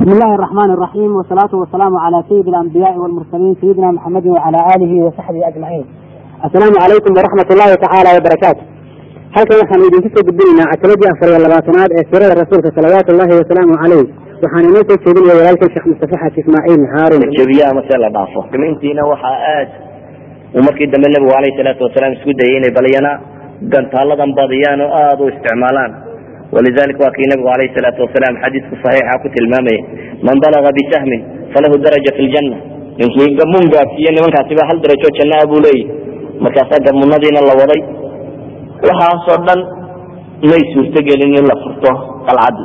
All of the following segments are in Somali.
bismi illaahi araxmaan araxiim wasalaatu wasalaamu calaa sayidi alambiyaai walmursaliin sayidina maxamedin wacala aalihi wasaxbihi ajmaciin assalaamu calaykum waraxmat ullahi tacaala wabarakaatu halkan waxaanu idinku soo gudbinaynaa cataladii afar iyo labaatanaad ee sirada rasuulka salawaatu llahi wasalaamu caleyh waxaan inoo soo jeedinaya walaalkan sheekh mustafa xaaji ismaaciil haarun jabiyaha mase la dhaafo. Intiina waxaa aad uu markii dambe nebigu alayh salaatu wasalaam isku dayay inay balyana gantaaladan badiyaan oo aada u isticmaalaan walidalika waa kii nabigu alayh salaatu wasalaam xadiisku saxiixa ku tilmaamaya man balaga bisahmin falahu daraja fi ljanna ninkii gamun gaadsiiye nimankaasiba hal darajo jannaa buu leeyahy markaasaa gamunadiina la waday. Waxaasoo dhan may suurtogelin in la furto qalcaddi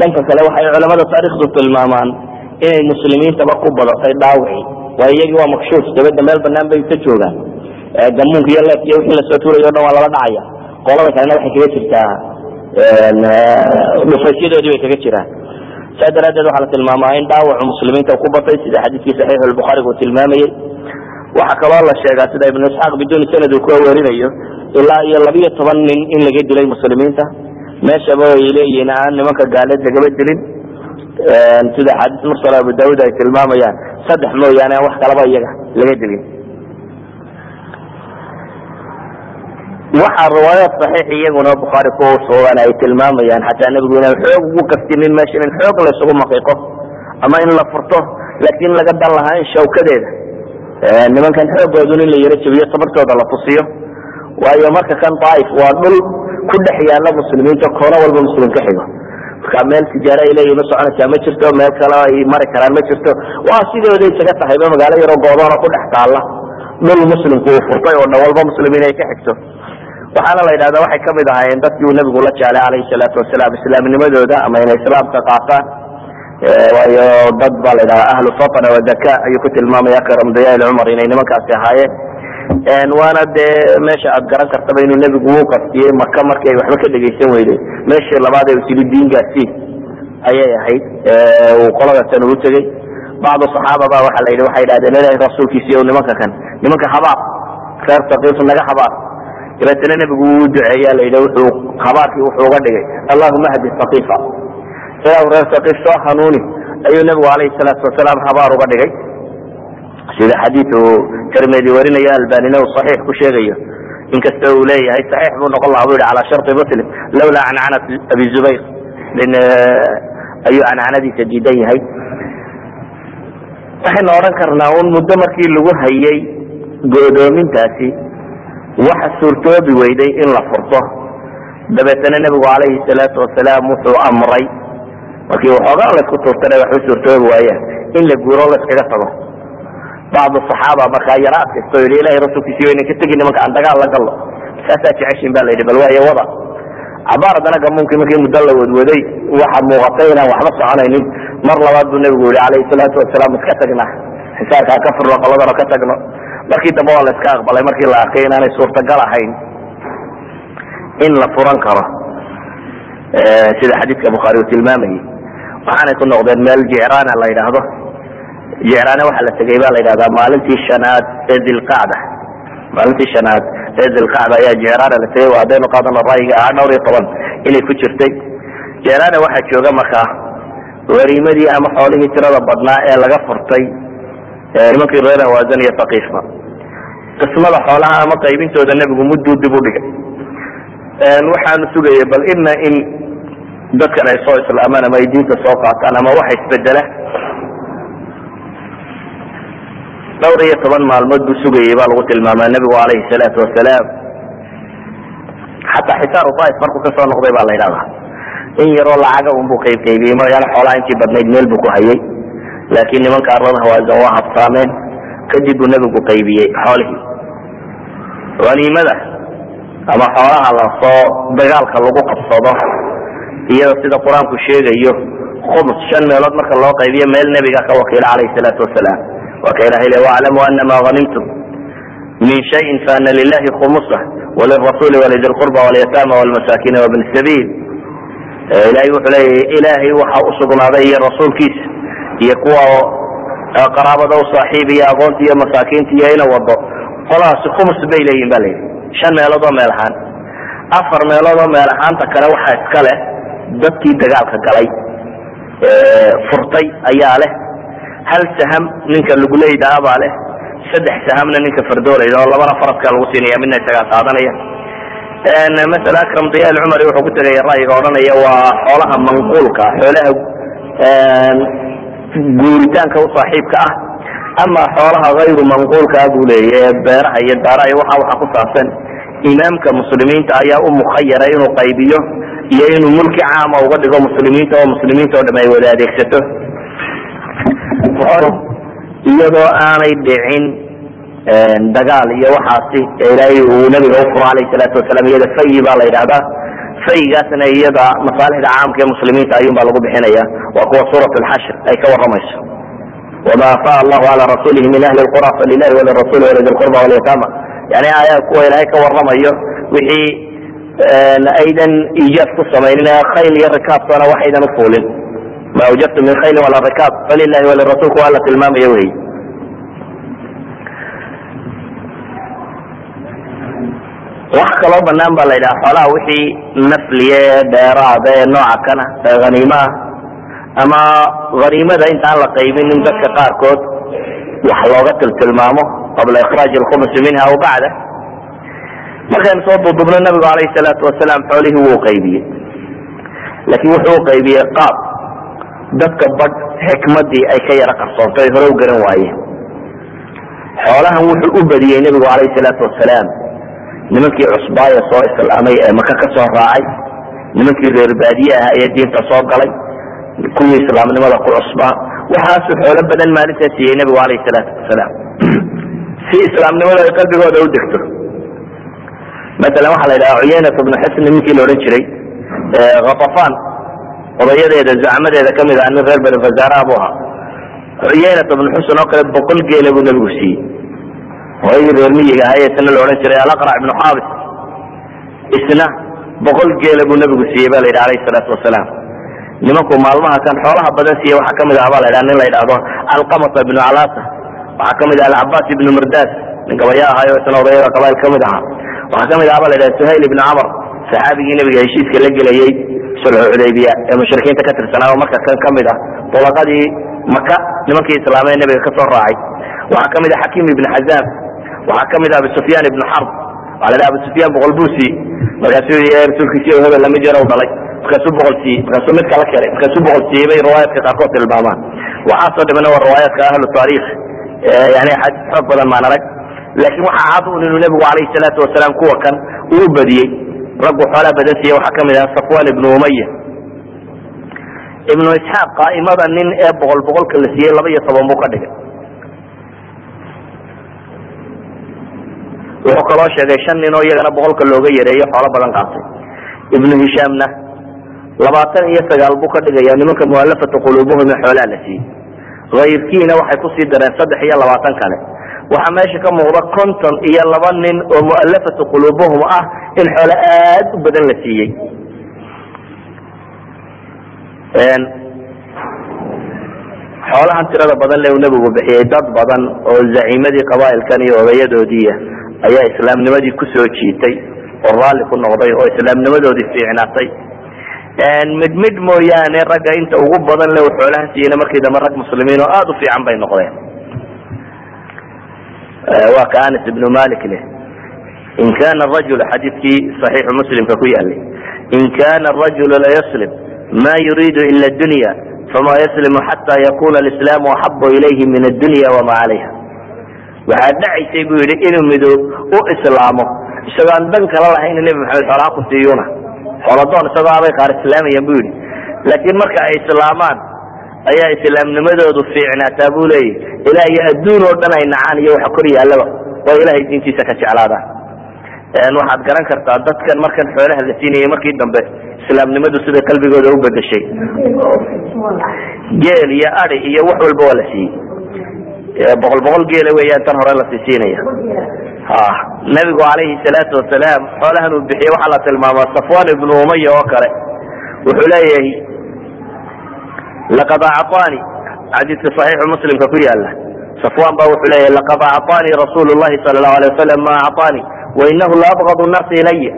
dhanka kale waxay culamada taarikhdu tilmaamaan inay muslimiintaba ku badatay dhaawici. Waa iyagii waa makshuuf dabadda meel banaan bay ka joogaan. Gamuunka iyo leefka iyo wixii la soo tuurayo o dhan waa lala dhacaya. Qolada kalena waxay kaga jirtaa dhufaysyadoodii bay kaga jiraan. Saa daraadeed waxaa la tilmaamaa in dhaawacu muslimiinta ku batay sida xadiiskii saxiix lbukhaariga uu tilmaamayey waxaa kaloo la sheegaa sida ibnu isxaaq biduuni sanad uu ku werinayo ilaa iyo labiyo toban nin in laga dilay muslimiinta. Meeshaba ay leeyihiin aan nimanka gaaleed lagaba dilin. Sida axaadiis mursal abu daawud ay tilmaamayaan saddex mooyaane aan wax kalaba iyaga laga dilin waxaa riwaayaad saxiix iyaguna bukhaari ku sugan ay tilmaamayaan xataa nebigu inaan xoog ugu kaftinin meeshan in xoog laysugu maqiiqo ama in la furto laakiin laga dan lahaa in shawkadeeda nimankan xoogoodun in la yaro jabiyo tabartooda la tusiyo. Waayo marka kan daaif waa dhul ku dhex yaalla muslimiinta koono walba muslim ka xigo. Marka meel tijaaro ay leeyihiin usoconaysaa ma jirto meel kale ay mari karaan ma jirto. Waa sidooday isaga tahayba magaalo yaroo goodoona ku dhex taalla. Dhul muslimku uu furtay oo dhan walba muslimiin ay ka xigto waxaana la yidhahda waxay ka mid ahaayeen dadkii uu nabigu la jeclay calayhi salaatu wasalaam islaamnimadooda ama inay islaamka qaataan. Waayo dad baa la yidhahda ahlu fatna wadaka ayuu ku tilmaamaya karam dayail cumar inay nimankaasi ahaayeen. Waana dee meesha aad garan kartaba inuu nebigu uu qaftiyey maka markii ay waxba ka dhegaysan weyday meeshii labaad ee usili diin gaarsiin ayay ahayd. Uu qoladasan ugu tegey bacdu saxaaba ba la yidhi waxay yidhahdeen ilahi rasuulkiisiiyo nimanka kan nimanka habaar reer sakiif naga habaar dabeetana nebigu wuu duceeya la yidhi wuxuu habaarkii wuxuu uga dhigay allahuma hdi sakiifa ilaahu reer sakiif soo hanuuni ayuu nebigu alayhi salaatu wasalaam habaar uga dhigay. Sida xadiiu tirmidi warinaya albanina uu saxiix ku sheegayo inkasta uu leeyahay saxiix buu noqon laha bu yihi cala sharti muslim lawlaa cancanat abi zubayr. Ayuu cancanadiisa diidan yahay. Waxaynu odhan karnaa un muddo markii lagu hayay go'doomintaasi waxa suurtoobi weyday in la furto. Dabeetana nebigu calayhi salaatu wasalaam wuxuu amray. Markii waxoogaa laysku tuurtana waxba suurtoobi waayeen in la guuro layskaga tago. Bacdu saxaaba markaa yara adkaysto yidhi ilahay rasuulkiisi waynan ka tegi nimanka aan dagaal la gallo. Saasaa jeceshin ba la yidhi bal waayo wada. Cabaar haddana gamuunkii markii muddo la wadwaday waxa muuqatay inaan waxba soconaynin. Mar labaad buu nebigu yihi calayhi salaatu wasalaam iska tagna. Xisaarkaa ka furno qoladana ka tagno markii dambe waa la iska aqbalay markii la arkay inaanay suurtagal ahayn in la furan karo sida xadiidka bukhaari uu tilmaamayay. Waxaanay ku noqdeen meel jicraana la yidhaahdo. Jicraane waxaa la tegey ba la yidhahdaa maalintii shanaad ee dilqacda. Maalintii shanaad ee dilqacda ayaa jicraana la tegey haddaynu qaadano ra'yiga ahaa dhowr iyo toban inay ku jirtay. Jicraane waxaa jooga markaa wariimadii ama xoolihii tirada badnaa ee laga furtay nimankii reer hawaasan iyo sakiifba qismada xoolaha ama qaybintooda nebigu mudduu dib u dhigay. Waxaanu sugayay bal ina in dadkan ay soo islaamaan ama ay diinta soo qaataan ama waxa isbedela dhowr iyo toban maalmood buu sugayey baa lagu tilmaamaa nebigu calayhi salaatu wasalaam. Xataa xisaaru daaif markuu ka soo noqday baa la yidhahdaa in yaroo lacaga unbuu qaybqaybiyey magaalo xoolaha intii badnayd meel buu ku hayay laakiin nimanka arlada hawaasan waa habsaameen kadib buu nebigu qaybiyey xoolihii. Haniimada ama xoolaha la soo dagaalka lagu qabsado iyada sida qur'aanku sheegayo khums shan meelood marka loo qaybiyo meel nebiga ka wakiila calayhi salaatu wasalaam. Waa ka ilahay le waclamu anama hanimtum min shayin faana lilahi khumusa walirasuli walidi lqurba walyatama walmasakina wabn sabiil. Ilahay wuxuu leeyahy ilaahay waxa usugnaaday iyo rasuulkiisa iyo kuwa qaraabada u saaxiib iyo aqoonta iyo masaakiinta iyo ina wado qolahaasi khumus bay leeyihiin ba layidhi shan meelood oo meel ahaan. Afar meelood oo meel ahaanta kale waxaa iska leh dadkii dagaalka galay furtay ayaa leh. Hal saham ninka luguleydaa baa leh. Saddex sahamna ninka fardoolayda oo labana faradkaa lagu siinaya midna isagaa qaadanaya. Masala akram diyaal cumari wuxuu ku tegaya ra'yiga odhanaya waa xoolaha manquulka xoolaha guuritaanka u saaxiibka ah ama xoolaha hayru manquulka ah buu leeya beeraha iyo daaraha iyo waxa waxa ku saabsan imaamka muslimiinta ayaa u mukhayara inuu qaybiyo iyo inuu mulki caama uga dhigo muslimiinta oo muslimiinta oo dham ay wada adeegsato. Iyadoo aanay dhicin dagaal iyo waxaasi ilaahay uu nabiga ufuro alayh salaatu wasalaam iyada fayi baa la yidhahdaa fayigaasna iyada masaalixda caamka ee muslimiinta ayuun baa lagu bixinaya waa kuwa suurat lxashr ay ka waramayso wama afaa allahu ala rasulihi min ahli lqura falilahi walirasuli walidi lqurba walyatama yani ayaa kuwa ilaahay ka waramayo wixii aydan iijaab ku samaynin khayl iyo rikaabtona waxaydan ufuulin ma awjabtu min khayli wala rikaab falilahi walirasulku waa la tilmaamaya wey wax kaloo banaan ba la yidhaha xoolaha wixii nafliye dheeraada ee nooca kana ee haniimaha ama haniimada intaan la qaybin in dadka qaarkood wax looga tiltilmaamo qabla ikraaj alkhumusi minha aw bacda. Markaynu soo dudubno nabigu alayh salaatu wasalaam xoolihii wuu qaybiyey. Laakiin wuxuu qaybiyey qaab. Dadka badh xikmadii ay ka yaro qarsoontay hore garan waayeen. Xoolahan wuxuu u badiyey nebigu alayh salaatu wasalaam nimankii cusbaaya soo islaamay ee maka ka soo raacay nimankii reer baadiye ah ee diinta soo galay kuwii islaamnimada ku cusbaa waxaasuu xoolo badan maalintaa siiyey nebigu alayh salaatu wasalaam si islaamnimada ay qalbigooda u degto. Masalan waxaa la yidhaha cuyaynat bnu xusn ninkii la odhan jiray khatafaan odayadeeda zacmadeeda ka mid ah nin reer bani fazaara buu ahaa. Cuyaynat bnu xusn oo kale boqol geela buu nebigu siiyey odaygii reer miyiga ahaa ee isna la odhan jiray alaqrac ibnu xaabis isna boqol geela buu nebigu siiyey ba la yidhi alayh salaatu wasalaam nimanku maalmaha kan xoolaha badan siiye waxaa ka mid ah ba la ydhaha nin la yidhahdo alqamata ibnu calasa waxaa ka mid ah alcabaas ibnu mirdas nin gabaya ahayo isna odayada qabail ka mid ahaa waxaa ka mid ah ba la yidhaha suhayl ibnu camr saxaabigii nebiga heshiiska la gelayey sulxu xudaybiya ee mushrikiinta ka tirsanaa marka kan ka mid ah bulaqadii maka nimankii islaamee nebiga ka raacay waxaa ka mid ah xakiim ibnu xazaam waxaa ka mid ah abu sufyaan ibnu xarb waa la abu sufyaan boqol buu siiyey markaasuu rasuulkiisi hebel lama jero dhalay markaasuu boqol siiyey markaasuu mid kala kelay markaasuu boqol siiyey bay riwaayaadka qaarkood tilmaamaan. Waxaasoo dhimana waa riwaayaadka ahlu taariikh yani axaadiis xoog badan maan arag laakiin waxaa cad un inuu nebigu calayhi salaatu wasalaam kuwa kan uu badiyey. Raggu xoolaa badan siiye waxaa ka mid ah safwan ibnu umaya ibnu isxaaq qaa'imada nin ee boqol boqolka la siiyey laba iyo toban buu ka dhigay wuxuu kaloo sheegay shan nin oo iyagana boqolka looga yareeyo xoolo badan qaatay. Ibnu hishaamna labaatan iyo sagaal buu ka dhigaya nimanka mualafatu quluubuhum ee xoolaa la siiyey. Hayrkiina waxay ku sii dareen saddex iyo labaatan kale. Waxaa meesha ka muuqda konton iyo laba nin oo mualafatu quluubuhum ah in xoolo aad u badan la siiyey. Xoolahan tirada badan le nebigu bixiyey dad badan oo zaciimadii qabaailkan iyo odayadoodiiya ayaa islaamnimadii ku soo jiitay oo raalli ku noqday oo islaamnimadoodii fiicnaatay. Mid mid mooyaane ragga inta ugu badan le uu xoolahan siiyeyna markii dambe rag muslimiin oo aada u fiican bay noqdeen. Waa ka anas ibnu malik leh. In kana rajul xadiidkii saxiixu muslimka ku yaalay in kana rajulu layaslim ma yuriidu ila dunya fama yaslimu xata yakuna alislaamu axabu ilayhi min addunya wama calayha waxaa dhacaysay buu yidhi inuu mido u islaamo. Isagoo aan dan kala lahayn nebi maxamed xoolaha ku siiyuna xooladoon isagoo abay qaar islaamayaan bu yidhi. Laakiin marka ay islaamaan ayaa islaamnimadoodu fiicnaataa buu leeyahy ilaa iyo adduun oo dhan ay nacaan iyo waxa kor yaallaba oo ilaahay diintiisa ka jeclaadaan waxaad garan kartaa dadkan markan xoolaha la siinayay markii dambe islaamnimadu sida qalbigooda u bedeshay geel iyo adi iyo wax walba waa la siiyey boqol boqol geela weeyaan tan hore lasii siinaya nabigu calayhi salaatu wasalaam xoolahan uu bixiyey waxaa la tilmaamaa safwan ibnu umaya oo kale wuxuu leeyahay laqad acطaani xadiidka صaxiixu muslimka ku yaala safwan ba wuxuu leeyahay laqad acطaanii rasuulu llahi sala lahu alay wasalam ma acطaanii wainahu laabgadu nnaasi ilaya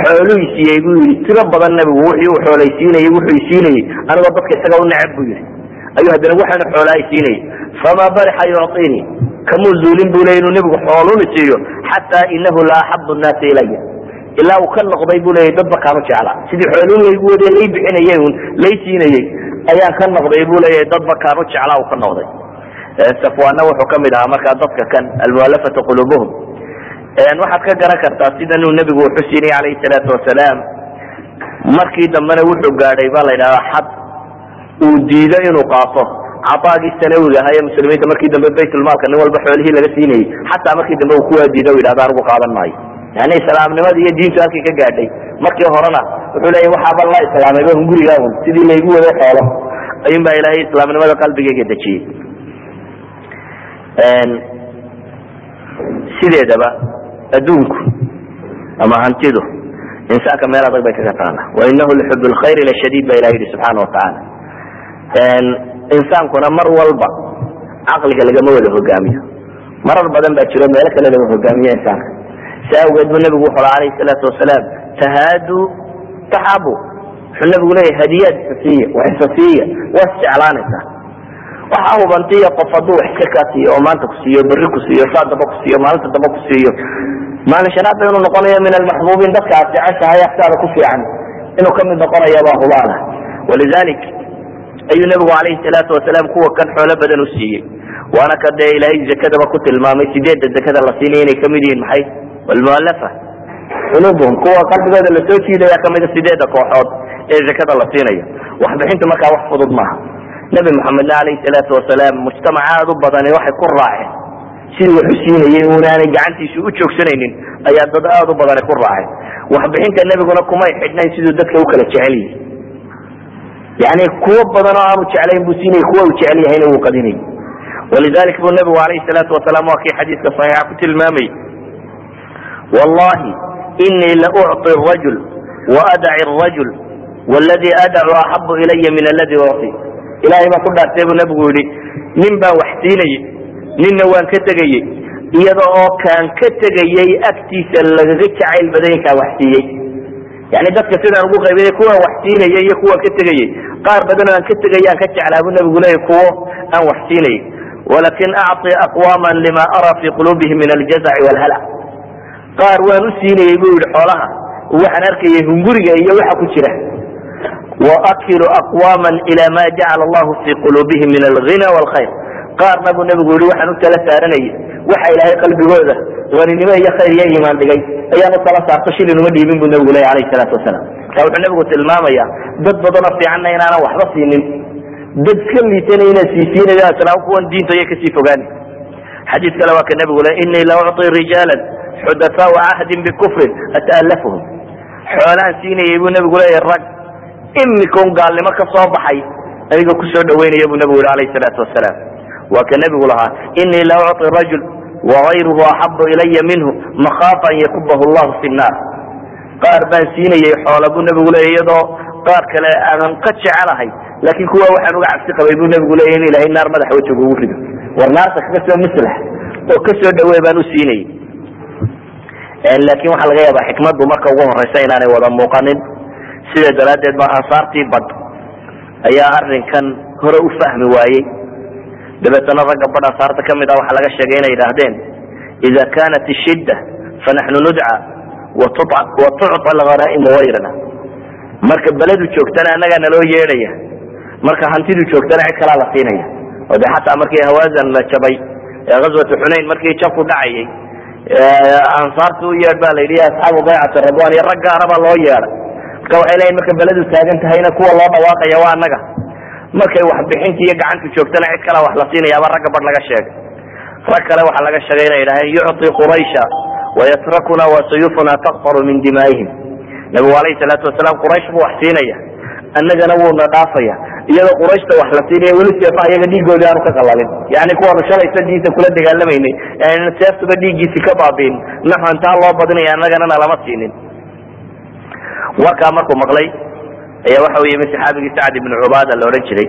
xooluu siiyey buu yidhi tiro badan nabigu wixii uu xoolaysiinayey wuxuu isiinayey anigoo dadka isaga u necab buu yidhi ayuu haddana waxaanu xoolaa isiinayey famaa barixa yucطiinii kamuu zuulin buu ley inuu nebigu xooluni siiyo xataa inahu la axabu nnaasi ilaya ilaa uu ka noqday buu leeyay dadba kaanu jeclaa. Sidii xooluun laygu wadiye lay bixinayey un lay siinayey ayaan ka noqday buu leeyahay dadba kaanu jeclaa uu ka noqday. Safwaana wuxuu ka mid ahaa markaa dadka kan almualafata qulubuhum. Waxaad ka garan kartaa sida inuu nebigu wuxu siinay calayhi salaatu wasalaam. Markii dambena wuxuu gaadhay baa la yidhahdaa xad uu diido inuu qaato cadaagii sanawiga ahaa ee muslimiinta markii dambe baytulmaalka nin walba xoolihii laga siinayey xataa markii dambe uu kuwaa diido u yidhahdo anigu qaadan maayo. Yani islaamnimada iyo diintu halkii ka gaadhay. Markii horena wuxuu leeya waxaaba la islaamayba hunguriga un sidii laygu waday xoolo. Ayuun baa ilaahay islaamnimada qalbigayga dejiyey. Sideedaba adduunku ama hantidu insaanka meel adag bay kaga taala wainahu lixub lkhayr lashadiid ba ilah yihi subxaana watacaala insaankuna mar walba caqliga lagama wada hogaamiyo. Marar badan baa jiro meelo kale laga hogaamiyo insaanka. Si awgeed buu nabigu wuxu alayh salaatu wasalaam tahaadu taxabu wuxuu nabigu leeyahy hadiyaad isasiiya wax isasiiya waa isjeclaanaysaa waxaa hubantiya qof hadduu wax iska kaa siiyo oo maanta ku siiyo berri ku siiyo saa daba ku siiyo maalinta daba ku siiyo. Maalin shanaadba inuu noqonayo min almaxbuubiin dadka aad jeceshahay agtaada ku fiican. Inuu ka mid noqonayo baa hubaana walidalik ayuu nabigu calayhi salaatu wasalaam kuwa kan xoolo badan u siiyey. Waana ka dee ilaahay zakadaba ku tilmaamay sideedda zakada la siinaya inay ka mid yihiin maxay? Walmualafa qulubuhum kuwa qalbigooda la soo jiidaya kamida sideedda kooxood ee zakada la siinayo waxbixintu markaa wax fudud maaha. Nabi maxamedna calayhi salaatu wasalaam mujtamac aada u badani waxay ku raaceen. Sidii waxu siinayey unaanay gacantiisu u joogsanaynin ayaa dad aada u badani ku raaceen. Waxbixinta nebiguna kumay xidhnayn siduu dadka u kala jecel yihi yani kuwo badan oo aanu jeclayn buu siinayy kuwa uu jecel yahayna wuu qadinayy walidalik buu nabigu alayhi salaatu wasalaam waa kii xadiiska saxiixa ku tilmaamayy wallahi inii la ucطi rajul waadaci rajul wladii adacu axabu ilaya min aladi uci ilahay baa ku dhaartay buu nabigu yihi nin baan wax siinayey ninna waan ka tegayey iyada oo kaan ka tegayey agtiisa lagaga jacayl baday kaan wax siiyey yani dadka sidaan ugu qaybiyay kuwaan wax siinayey iyo kuwaan ka tegayey qaar badan oo aan ka tegay aan ka jeclaa buu nabigu leeyay kuwo aan wax siinayey walakin acطi aqwama lima araa fi qulubihim min aljazaci wاlhala qaar waan u siinayey buu yihi xoolaha waxaan arkayay hunguriga iyo waxa ku jira waakilu aqwama ila ma jacala allahu fi qulubihim min alghina wاlkhayr qaarna buu nabigu yihi waxaan u tala saaranayay waxa ilaahay qalbigooda waninimo iyo khayr iyo iimaan dhigay. Ayaan u tala saarto shilin uma dhiibin buu nabigu ley alayh salaatu wasalaam. Marka wuxuu nabigu tilmaamaya dad badanoo fiicanna inaanan waxba siinin. Dad ka liitana inaan siisiinayo islaam kuwan diinta iyo ka sii fogaani. Xadiis kale waa ka nabigu le inii la ucطi rijaala xudafaau cahdin bikufrin ata'alafuhum xoolaan siinayay buu nabigu leeyahy rag imikon gaalnimo ka soo baxay aniga ku soo dhaweynaya buu nabigu yihi alayh salaatu wasalaam. Waa ka nebigu lahaa inii la ucطi rajul wagayruhu axabu ilaya minhu makaafa an yakubahu llahu fi nnaar qaar baan siinayay xoola buu nabigu leeya iyadoo qaar kale aanan ka jecelahay laakiin kuwa waxaan uga cabsi qabay buu nabigu leeya in ilahay naar madaxa wejiga ugu rido war naarta kaga soo maslax oo ka soo dhaweey baan u laakiin waxaa laga yaabaa xikmaddu marka ugu horeysa inaanay wada muuqanin sida daraaddeed ba ansaartii bad ayaa arrinkan hore u fahmi waayey dabeetana ragga badh ansaarta ka mid ah waxaa laga sheegay inay yidhaahdeen ida kanat ishidda fanaxnu nudca watucطa alghanaaimu gayrana marka beledu joogtana annagaa naloo yeedhaya marka hantidu joogtana cid kalaa la siinaya. Oo de xataa markii hawaasan la jabay ee ghazwatu xunayn markii jabku dhacayay ansaarta u yeedh ba la asxaabu baycati radwan iyo rag gaara baa loo yeedhay marka waxay leeyihiin marka beledu taagan tahayna kuwa loo dhawaaqaya waa annaga markay waxbixinta iyo gacantu joogtana cid kala wax la siinayaaba ragga badh laga sheegay. Rag kale waxaa laga sheegay inay yidhaaheen yucطi quraysha wayatrakuna wasuyufuna taqfaru min dimaa'ihim. Nabigu alayhi salaatu wasalaam quraysh buu wax siinaya. Annagana wuuna dhaafaya. Iyadoo qurayshta wax la siinaya weli seefa iyaga dhiigoodii aanu ka qalalin yani kuwaanu shalaysa diinta kula dagaalamaynay. Seeftuba dhiiggiisi ka baabiin. Naxantaa loo badinaya annagana nalama siinin. Warkaa markuu maqlay ayaa waxa u yimi saxaabigii sacd ibnu cubaada la odhan jiray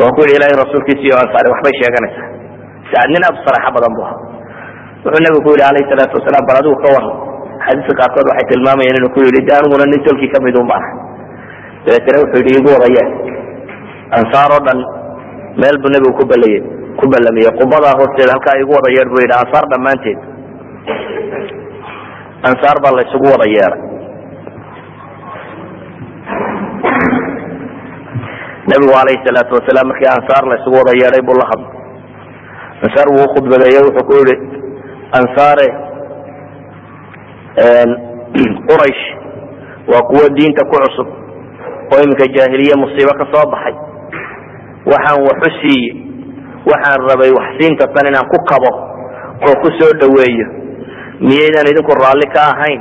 oo ku yihi ilahay rasuulkiisa iyo ansaari waxbay sheeganaysaa. Sacd nin saraxo badan bu ahaa. Wuxuu nabigu ku yihi alayhi salaatu wasalaam bal adigu ka waran xadiiska qaarkood waxay tilmaamayaan inuu ku yidhi de nin tolkii ka mid un baan dabeetana wuxuu yidhi igu wadaya ansaar oo dhan meel buu nebigu ku ballayey ku ballamiyey. Qubadaa hoosteeda halkaa igu wada yeedh buu yidhi. Ansaar dhammaanteed. Ansaar baa la wada yeedhay nebigu alayhi salaatu wasalaam markii ansaar la isugu wada yeedhay buu la hadlay. Ansaar wuu ukhudbadeeye wuxuu ku yihi ansaare quraysh waa kuwo diinta ku cusub oo iminka jaahiliye musiibo ka soo baxay. Waxaan waxu siiye waxaan rabay waxsiinta tan inaan ku kabo oo ku soo dhoweeyo. Miyaydaan idinku raalli ka ahayn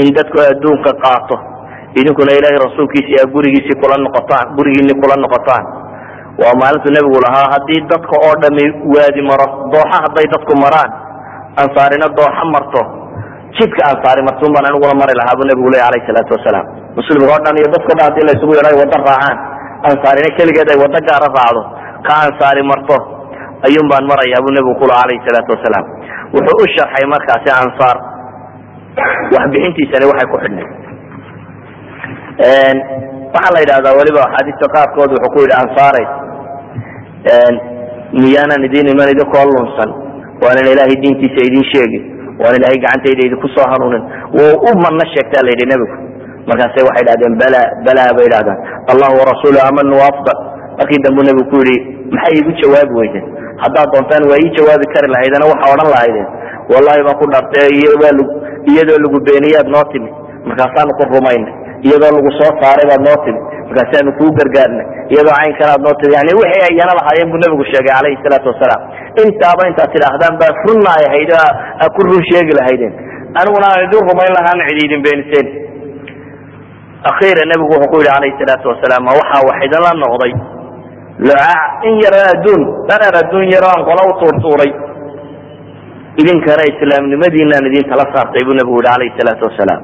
in dadku adduunka qaato idinkuna ilaahay rasuulkiisi a gurigiisii kula noqotaan gurigiini kula noqotaan. Waa maalintu nebigu lahaa haddii dadka oo dhami waadi maro dooxa hadday dadku maraan ansaarina dooxa marto jidka ansaari martuun baan aniguna mari lahaa buu nebigu ley alayh salaatu wasalaam. Muslimka o dhan iyo dadko dhan haddii la isugu yadho ay waddo raacaan. Ansaarina keligeed ay waddo gaara raacdo. Ka ansaari marto ayuun baan marayaa buu nebigu kula alayh salaatu wasalaam. Wuxuu u sharxay markaasi ansaar. Waxbixintiisani waxay ku xidhnay waxaa la yidhahdaa weliba axaadiista qaarkood wuxuu ku yidhi ansaare miyaanan idin iman idinkoo lunsan? Waanan ilaahay diintiisa idin sheegin waan ilaahay gacantayda idinku soo hanuunin. Wuu u sheegtaa la nebigu. Markaase waxay dhahdeen bala bala bay idhahdaan allahu warasuulu amanu afdal. Markii dambu nebigu ku yidhi maxay igu jawaabi weydeen? Haddaad doontaan waa ii jawaabi kari lahaydena waxa odhan lahaydeen. Wallahi baan ku dharte iyadoo lagu beeniyaad noo timi. Markaasaanu ku rumaynay iyadoo lagu soo saaray baad noo timi markaasaanu kuu gargaarnay iyadoo caynkanaad noo timi yani wixii ayana lahaayeen buu nebigu sheegay calayhi salaatu wasalaam. Intaaba intaad tidhaahdaan baa runnaay ahayd aa ku run sheegi lahaydeen. Aniguna aan idin rumayn lahaan cidi idin beeniseen akhiira nebigu wuxuu ku yidhi calayhi salaatu wasalaam ma waxaa wax idinla noqday? Lucaac in yaro adduun dareer adduun yaro aan qola u tuurtuuray idinkana islaamnimadiinaan idin tala saartay buu nebigu yihi calayhi salaatu wasalaam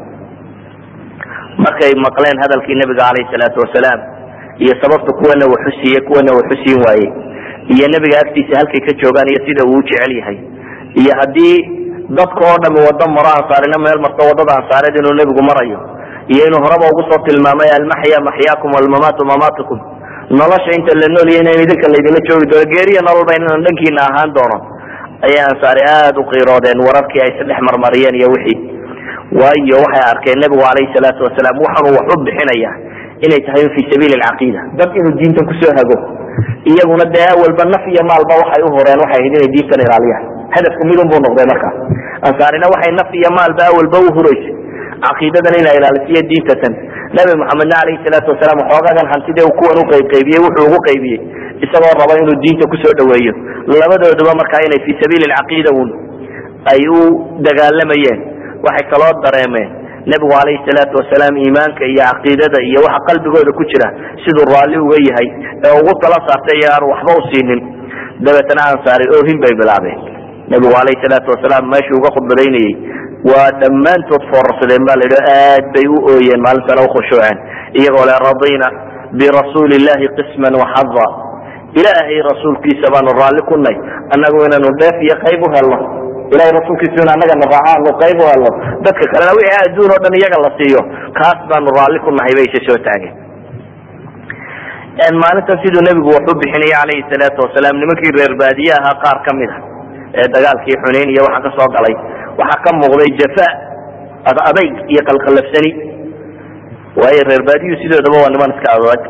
markay maqleen hadalkii nebiga calayhi salaatu wasalaam iyo sababta kuwana waxu siiye kuwana waxu siin waaye iyo nebiga agtiisa halkay ka joogaan iyo sida uu jecel yahay. Iyo haddii dadka oo dhami wado maro ansaarina meel marto waddada ansaareed inuu nebigu marayo iyo inuu horeba ugu soo tilmaamay almaxya maxyaakum walmamaatu mamaatukum nolosha inta la noolya in idinka laydinla joogi doono geeriya nololba inaan dhankiina ahaan doono ayay ansaari aada u qiiroodeen wararkii ay sadhex marmariyeen iyo wixii waayo waxay arkeen nebigu calayhi salaatu wasalaam waxaanuu wax u bixinaya inay tahay fi sabiili alcaqiida. Dad inuu diintan ku soo hago. Iyaguna dee awalba naf iyo maalba waxay u horeen waxay ahayd inay diintan ilaaliyaan. Hadafku midun buu noqday markaas ansaarina waxay naf iyo maalba awalba u huraysay caqiidadan ina ilaalisiyo diintatan nabi maxamedna calayhi salaatu wasalaam waxoogagan hantide kuwan uqaybqaybiyey wuxuu ugu qaybiyey. Isagoo raba inuu diinta ku soo dhaweeyo. Labadooduba markaa inay fi sabiili alcaqiida un ay u dagaalamayeen waxay kaloo dareemeen. Nebigu calayhi salaatu wasalaam iimaanka iyo caqiidada iyo waxa qalbigooda ku jira siduu raalli uga yahay ee ugu tala saartay iyo aan waxba u siinin. Dabeetana ansaari oohin bay bilaabeen. Nebigu calayhi salaatu wasalaam meeshuu uga khudbadaynayey waa dhammaantood foorarsadeen ba la yidhi aad bay u ooyeen maalintana ukhushuuceen iyagoo le radina birasuuli illahi qisman waxada ilaahay rasuulkiisa baanu raalli ku nay annagu inaanu dheef iyo qayb u helno ilahay rasuulkiisu in annagana raacaanu qayb u helno. Dadka kalena wixii adduun oo dhan iyaga la siiyo. Kaas baanu raalli ku nahay bay soo taageen. Maalintan siduu nebigu wax u bixinaya calayhi salaatu wasalaam nimankii reer baadiye ahaa qaar ka mid a ee dagaalkii xunayn iyo waxa ka galay. Waxaa ka muuqday jafa adayg iyo qalqalafsani. Waayo reer baadiyu sidoodaba waa niman iska adag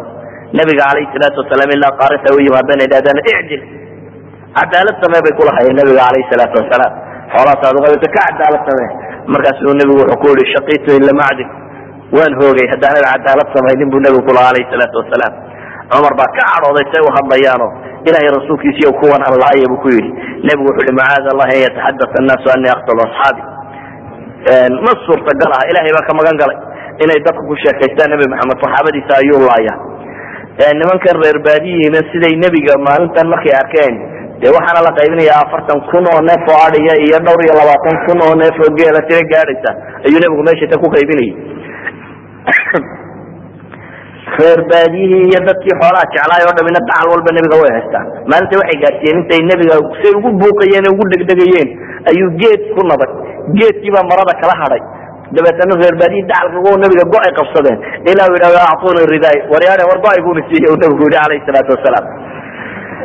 nabiga calayhi salaatu wasalaam ilaa qaarinta u yimaadana idhahdaan icdil cadaalad samee bay kulahayeen nabiga calayhi salaatu wasalaam xoolahaas aad uqaybta ka cadaalad samee markaasuu nebigu wuxuu ku yihi shaqiitu ila macdin waan hoogay haddaanad cadaalad samaynin buu nebigu kulaha calayhi salaatu wasalaam cumar baa ka cadhooday say u hadlayaano ilahay rasuulkiisiiyo kuwan aan buu ku yidhi. Nebigu wuxuu yihi macaada allahi an yataxadata annaasu anii aqtulu asxaabi. Ma suurtagal ah ilahay baa ka magan galay inay dadku ku sheekaystaan nebi maxamed saxaabadiisa ayuu laaya. Nimankan reer baadiyihiina siday nebiga maalintan markay arkeen dee waxaana la qaybinaya afartan kun oo neef oo adiya iyo dhowr iyo labaatan kun oo neef oo geela tira gaadhaysa ayuu nebigu meesha ta ku qaybinayay. Reer baadiyihii iyo dadkii xoolaha jeclaay oo dhamina dacal walba nebiga way haystaan. Maalinta waxay gaadhsiiyeen intay nebiga say ugu buuqayeen ugu dhegdhegayeen ayuu geed ku nabay geedkiibaa marada kala hadhay. Dabeetana reer baadiyi dacalka nabiga go'ay qabsadeen. Ilaa u yidhahdo acuni ridaay waryaane war go'ayguna siiye nabigu yihi alayhi salaatu wasalaam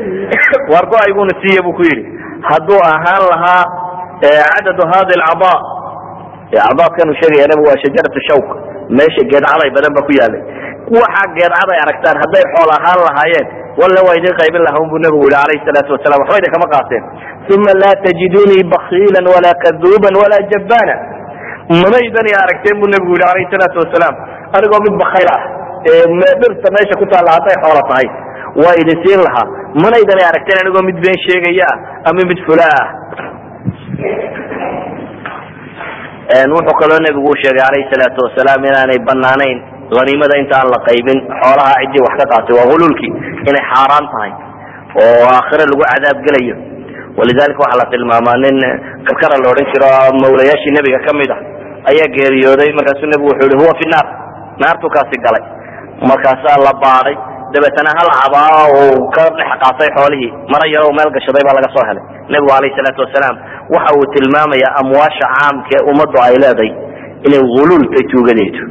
war go'ayguna siiye buu ku yidhi hadduu ahaan lahaa cadadu hadi lcada cadaadkan uu sheegaya nabigu waa shajaratu shawk meesha geedcaday badan ba ku yaalay. Waxa geedcaday aragtaan hadday xool ahaan lahaayeen walla waa idin qaybin lahaa buu nabigu yihi alayhi salaatu wasalam waxba idin kama qaateen. Uma laa tajidunii bakiila walaa kaduuban walaa jabbana manaydan i aragteen buu nabigu yihi alayhi salaatu wasalaam. Anigoo mid bakayl ah dhirta meesha ku taalla hadday xoolo tahay waa idin siin lahaa manaydan aragteen anigoo mid been sheegaya? Ah ama mid fula ah wuxuu kaloo nebigu u sheegay alayhi salaatu wasalaam inaanay banaanayn haniimada inta aan la qaybin. Xoolaha ciddii wax ka qaatay waa hululkii inay xaaraan tahay oo aakhire lagu cadaab gelayo. Walidalika waxaa la tilmaamaa nin karkara la odhan jiro mawlayaashii nebiga ka mid ah ayaa geeriyooday. Markaasuu nebigu wuxuu yihi huwa fi naar. Naartuu kaasi galay. Markaasaa la baadhay dabeetana hal cabaa uu ka dhex qaatay xoolihii. Mara yaro meel gashaday baa laga soo helay. Nebigu alayhi salaatu wasalaam waxa uu tilmaamayaa amwaasha caamka ee ummaddu ay leeday inay huluultay tuugadeedu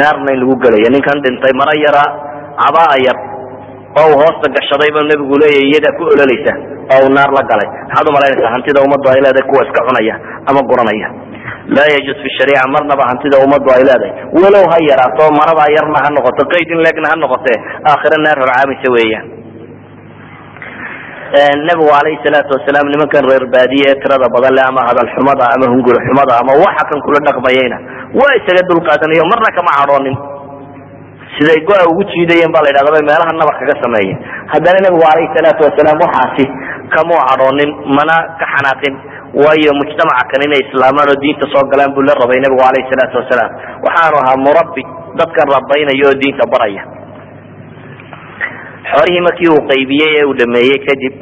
naarna in lagu gelayo ninkan dhintay mara yara cabaa yar oo uu hoosta gashaday ba nebigu leeyahy iyadaa ku ololaysa oo uu naar la galay. Maxaad umalaynaysaa hantida ummaddu ay leedahay kuwa iska cunaya ama guranaya laa yajuz fi shariica marnaba hantida ummaddu ay leedahay walow ha yaraato maradaa yarna ha noqoto qayd in leegna ha noqote aakhire naar horcaamaysa weeyaan. Nabigu alayhi salaatu wasalaam nimankan reer baadiye tirada badan le ama hadal xumada ama hunguri xumada ama waxa kan kula dhaqmayeyna waa isaga dulqaadanayo marna kama cadhoonin siday go-a ugu jiidayeen ba la yidhahda meelaha nabar kaga sameeyeen. Haddana nebigu alayhi salaatu wasalaam waxaasi kamuu cadhoonin mana ka xanaaqin waayo mujtamaca kan inay islaamaan oo diinta soo galaan buu la rabay nebigu alayhi salaatu wasalaam. Waxaanu ahaa murabbi dadkan rabaynaya oo diinta baraya. Xoolihii markii uu qaybiyey ee uu dhameeyey kadib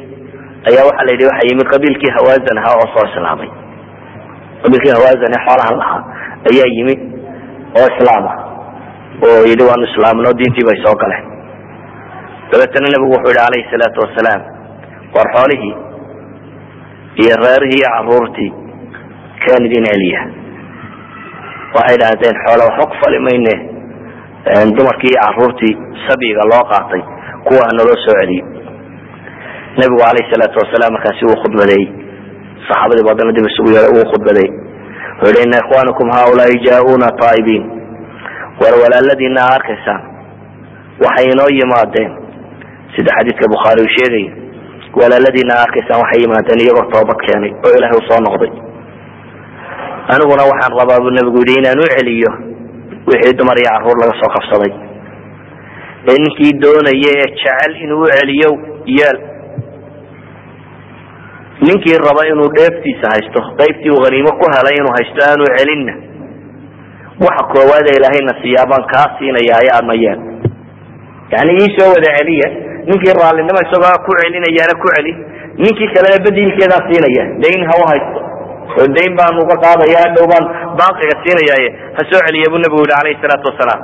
ayaa waxaa la yidhi waxa yimid qabiilkii hawaasan ahaa oo soo islaamay. Qabiilkii hawaasan ee xoolahan lahaa ayaa yimid oo islaama oo yidhi waanu islaamno diintii bay soo galeen. Dabeetana nebigu wuxuu yihi alayhi salaatu wasalaam war xoolihii iyo reerihii iyo caruurtii kaan idin celiya waxay idhaahdeen xoole waxba ku fali mayne. Dumarkii iyo caruurtii sabiga loo qaatay kuwa naloo soo celiyo nebigu alayhi salaatu wasalaam markaasi uu khudbadeeyey saxaabadii badana dib isugu yeehay uu khudbadeeyey wuxuu ina ikhwanakum haulaai jaa-una taa'ibiin. War walaaladiina arkaysaan waxay inoo yimaadeen. Sida xadiidka bukhaari uu sheegaya walaaladiina a arkaysaan waxay yimaadeen iyagoo toobad keenay oo ilaahay u soo noqday. Aniguna waxaan rabaa buu nebigu yidhi inaan u celiyo wixii dumar iyo carruur laga soo qabsaday ee ninkii doonaya ee jecel inuu u celiyo yeel ninkii raba inuu dheeftiisa haysto qaybtii uu haniimo ku helay inuu haysto aanu celinna. Waxa koowaad ee ilaahayna siiyaa baan kaa siinaya ayaa ma yeel yani ii soo wada celiya ninkii raallinimo isagoo ku celinayaana ku celi. Ninkii kalena badiilkeedaa siinaya dayn ha u haysto. Oo dayn baan uga qaadaya hadhow baan baaqiga siinayaaye. Ha soo celiya buu nabigu yihi alayhi salaatu wasalaam.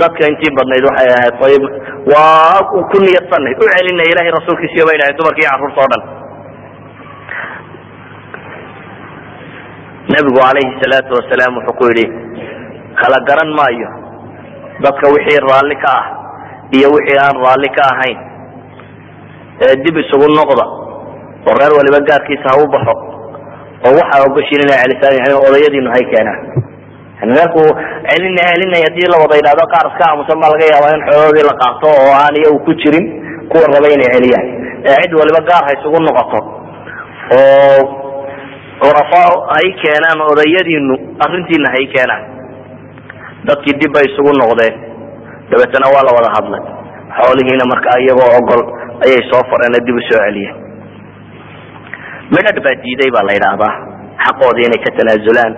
Dadka intii badnayd waxay ahayd ayib waa ku niyadsanay u celinaya ilahay rasuulkiisiyo bay dhahay dumarka iyo carruurta o dhan. Nabigu alayhi salaatu wasalaam wuxuu ku yidhi kala garan maayo dadka wixii raalli ka ah iyo wixii aan raalli ka ahayn ee dib isugu noqda oo reer waliba gaarkiisa ha u baxo oo waxaa ogoshiin inay celisaan yani odayadiinu hay keenaan. Yani reerku celina celinay haddii la wada yidhahdo qaar iska aamusan baa laga yaabaa in xooloodii la qaato oo aan iyagu ku jirin kuwa raba inay celiyaan. Ee cid waliba gaar ha isugu noqoto oo curafaa hay keenaan odayadiinu arrintiina hay keenaan. Dadkii dib bay isugu noqdeen. Dabeetana waa la wada hadlay. Xoolihiina markaa iyagoo ogol ayay soo fareen dib u soo celiyeen. Midhadh baa diiday baa la yidhaahdaa xaqoodii inay ka tanaasulaan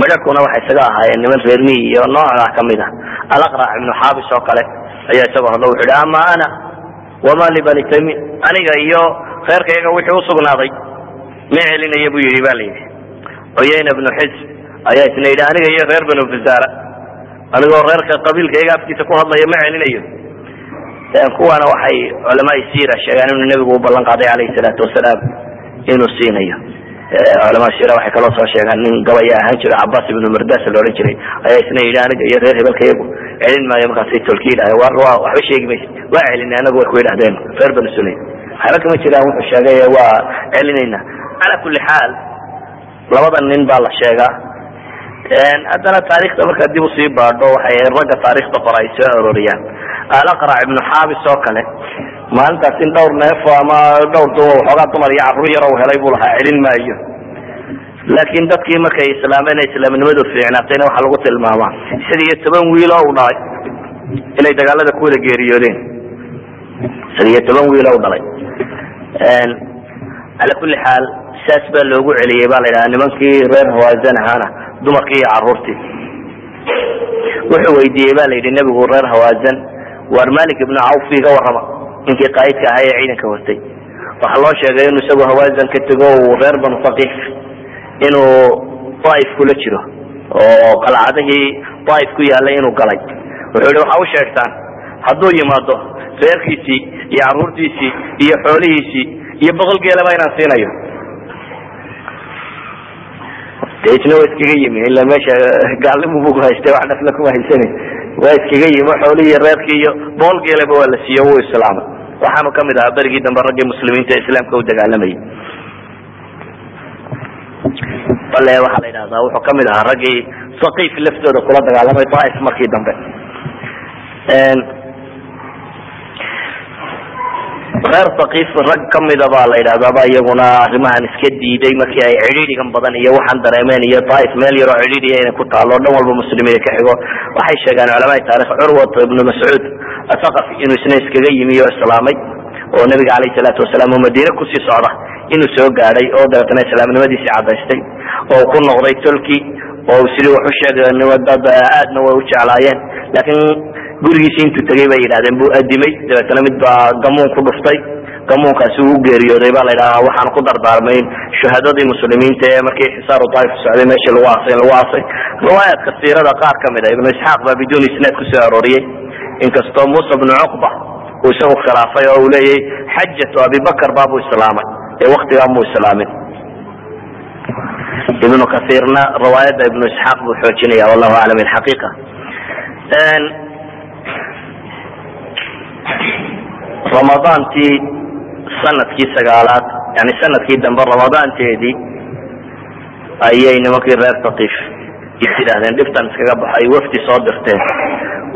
midhadhkuna waxay isaga ahaayeen niman reer miyi iyo noocdaa ka mid ah. Alaqrac ibnu xaabis oo kale ayaa isagoo hadlo wuxu yidhi ama ana wama libani taymi aniga iyo reerkayga wixii usugnaaday ma celinaya buu yidhi ba la yidhi. Uyayna ibnu xisb ayaa isna yidhi aniga iyo reer banu fasaara anigoo reerka qabiilkayga afkiisa ku hadlaya ma celinayo kuwana waxay culamaai siira sheegaan inuu nebigu u ballan qaaday calayhi salaatu wasalaam inuu siinayo. Culamaa shira waxay kaloo soo sheegaan nin gabaya ahaan jiro cabaas ibnu mardas la odhan jiray. Ayaa isna yidhi aniga iyo reer hebelka celin maayo markaasay tolki yidhahdeen war wa waxba sheegi maysa waa celinay anagu way ku yidhahdeen reer banu sulaym waxba kama jiraan wuxuu sheegay waa celinayna. Cala kulli xaal labadan nin baa la sheegaa. Haddana taarikhda markaa dib u sii baadho waxay ragga taarikhda qora soo arooriyaan alaqrac ibnu xaabis oo kale. Maalintaas in dhowr neefo ama dhowr du waxoogaa dumar iyo carruur yar u helay buu lahaa celin maayo. Laakiin dadkii markay islaameen islaamnimadu fiicnaatayna waxaa lagu tilmaamaa shan iyo toban wiil u dhalay inay dagaalada ku geeriyoodeen. Shan iyo toban wiil u dhalay. Cala kulli xaal saas baa loogu celiyey baa la yidhaha nimankii reer hawaasan ahaana dumarkii iyo carruurtii wuxuu weydiiyey ba la yidhi nebigu reer hawaasan waar malik ibnu cawf iga warrama ninkii qaa'idka ahaa ee ciidanka watay waxaa loo sheegay inuu isagu hawaasan ka tego uu reer banu faqiif inuu daaif kula jiro oo qalcadihii daaif ku yaallay inuu galay. Wuxuu yihi waxa u sheegtaan hadduu yimaado reerkiisii iyo carruurtiisii iyo xoolihiisii iyo boqol geelaba inaan siinayo de isna waa iskaga yimi ila meesha gaalnimu bugu haystay wax nafla kuma haysani. Waa iskaga yimi xoolihii reerkii iyo boqol geelaba waa la siiye wuu islaamay. Waxaanu ka mid ahaa berigii dambe raggii muslimiinta islaamka u dagaalamayay bale waxaa la yidhahdaa wuxuu ka mid ahaa raggii saqiif laftooda kula dagaalamay daaif markii dambe reer sakiif rag kamida baa la yidhahdaaba iyaguna arrimahan iska diiday markii ay cidhiidhigan badan iyo waxaan dareemeen iyo daaif meel yaroo cidhiidhiya inay ku taalo dhan walba muslimiin ka xigo. Waxay sheegaan culamaai taarikh curwat ibnu mascuud athaqafi inuu isna iskaga yimi oo islaamay oo nabiga calayhi salaatu wasalaam oo madiine ku sii socda inuu soo gaadhay oo dabeetana islaamnimadiisii cadaystay oo ku noqday tolki oo sidii wax u sheegay dad aadna way u jeclaayeen. Laakiin gurigiisi intuu tegay bay yidhahdeen buu adimay dabeetana mid baa gamuun ku dhuftay gamuunkaasi uu geeriyooday baa la yidhaha waxaan ku dardaarmay shuhadadii muslimiinta ee markii xisaaru daaif socday meeshii lagu aasay lagu aasay. Riwaayaadka siirada qaar ka mid a ibnu isxaaq baa biduun isnaad ku soo arooriyey. Inkastoo muusa bnu cuqba uu isagu khilaafay oo uu leeyahy xajatu abibakar baabuu islaamay. Ee waktigaa muu islaamin. Ibnu kasiirna riwaayadda ibnu isxaaq buu xoojinaya wallahu aclam ilxaqiiqa ramadaantii sannadkii sagaalaad yani sannadkii dambe ramadaanteedii ayay nimankii reer sakiif is yidhaahdeen dhibtan iskaga baxay wafdi soo dirteen.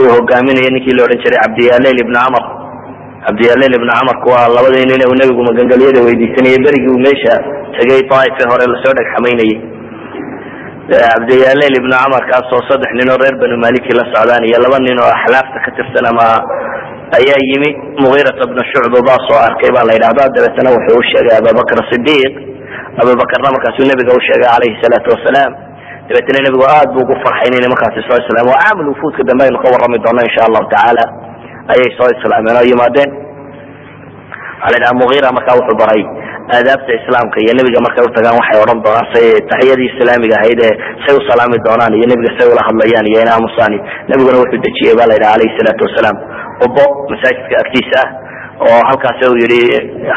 Uu hogaaminaya ninkii la odhan jiray cabdiyaleyl ibnu camar. Cabdiyaleyl ibnu camarku waa labadii nin uu nebigu magangeliyada weydiisanayay berigii uu meesha tegay daaif ee hore la soo dhegxamaynayay cabdiyaleyl ibnu camar kaas oo saddex nin oo reer banu maliki la socdaan iyo laba nin oo axlaafta ka tirsan ama ayaa yimi mugiirata bnu shucba arkay baa la yidhahda dabeetana wuxuu u abubakr sidiiq abubakarna markaasuu nebiga u sheegay calayhi salaatu wasalaam. Dabeetana nebigu aad bu ugu farxay inay nimankaasi soo islaameen waa caamul wufuudka dambe aynu ka warrami doono insha allahu tacaala. Ayay soo islaameen oo yimaadeen. Mugiira markaa wuxuu baray aadaabta islaamka iyo nebiga markay utagaan waxay odhan doonaan say taxiyadii islaamiga ahayd ee say u doonaan iyo nebiga say ula hadlayaan iyo inaamusaani nebiguna wuxuu dejiyey ba la yidhaha alayhi salaatu wasalaam qubo masaajidka agtiisa ah oo halkaas uu yihi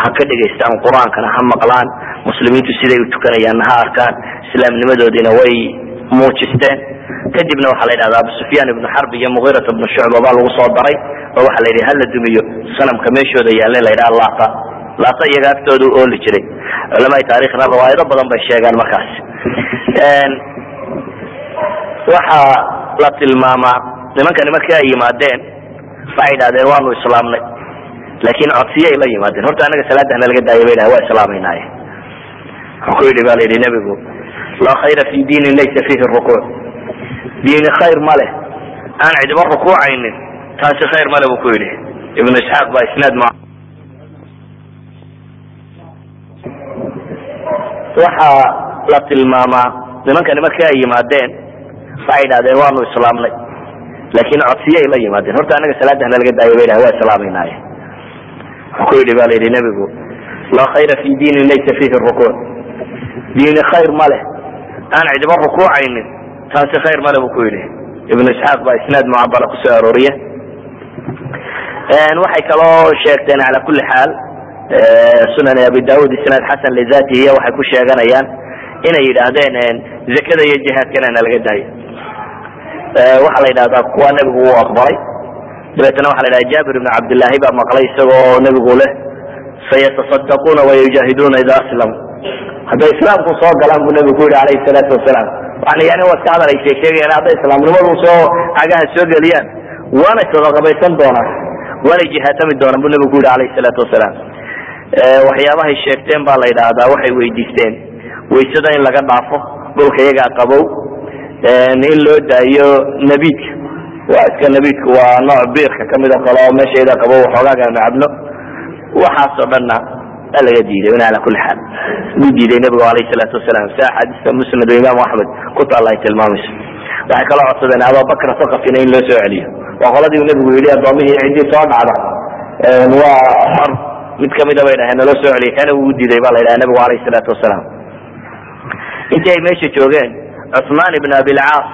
ha ka dhegaystaan qur'aankana ha maqlaan. Muslimiintu siday u tukanayaanna ha arkaan? Islaamnimadoodiina way muujisteen. Kadibna waxaa la yidhahda abu sufyaan ibnu xarb iyo mugiirat ibnu shucba baa lagu soo daray oo waxaa la yidhi hala dumiyo sanamka meeshooda yaalla la yidhaha laata. Laata iyaga agtooda u ooli jiray. Culamaai taarikhna riwaayado badan bay sheegaan markaas. Waxaa la tilmaamaa nimankani markii ay yimaadeen waxay yidhahdeen waanu islaamnay. Laakin codsiyay la yimaadeen. Horta anaga salaadana laga daaya bay dhaha waa islaamaynaye wuxuu ku yidhi ba la yidhi nebigu laa khayra fi diinin laysa fihi rukuuc diini khayr ma leh. Aan cidiba rukuucaynin taasi khayr male buu ku yidhi. Ibnu isxaaq baa isnaad ma waxaa la tilmaamaa nimankani markii ay yimaadeen waxay yidhahdeen waanu islaamnay laakin codsiyay la yimaadeen. Horta anaga salaadana laga daaya bay dhaha waa islaamaynaye wuxuu ku yidhi ba la yidhi nebigu laa khayra fi diinin laysa fihi rukuuc diini khayr ma leh. Aan cidiba rukuucaynin taasi khayr male buu ku yidhi. Ibnu isxaaq baa isnaad mucabala ku soo arooriye. Waxay kaloo sheegteen cala kulli xaal sunan abi daud isnaad xasan lizatihiya waxay ku sheeganayaan inay yidhaahdeen zakada iyo jihaadkana na laga daayo waxaa la yidhahdaa kuwa nebigu uu aqbalay. Dabeetna waxa la yidhahda jabir ibn cabdillahi baa maqlay isagoo nebigu leh sayatasadaquna wayujahiduna ida aslamu. Hadday islaamku soo galaan buu nebigu ku yidhi alayhi salaatu wasalaam. Yani yani waa iska hadal ay sheeg sheegayaan hadday islaamnimadu soo cagaha soo geliyaan. Waanay sadaqabaysan doonaan waanay jihaatami doonaan buu nebigu ku yidhi alayhi salaatu wasalaam. Waxyaabahay sheegteen baa la yidhaahdaa waxay weydiisteen. Waysada in laga dhaafo dhulka iyagaa qabow in loo daayo nabiidka waa iska waa nooc biirka ka mid oo kale oo meeshayda qabow waxoogaaga macabno waxaasoo dhanna waa laga diiday in ala kuli xaal. Wuu diiday nebigu alayhi salaatu wasalaam. Si axaadiista musnad imaamu axmed ku ay tilmaamayso waxay kaloo codsadeen ababakra sakafina in loo soo celiyo. Waa qoladii nebigu yidhi addoomihii ciddii soo dhacda waa xor mid kamida bay dhaheen naloo soo celiya kana wuu diiday ba la yidhaha nebigu alayhi salaatu wasalaam. Intii meesha joogeen cusmaan ibn abilcaas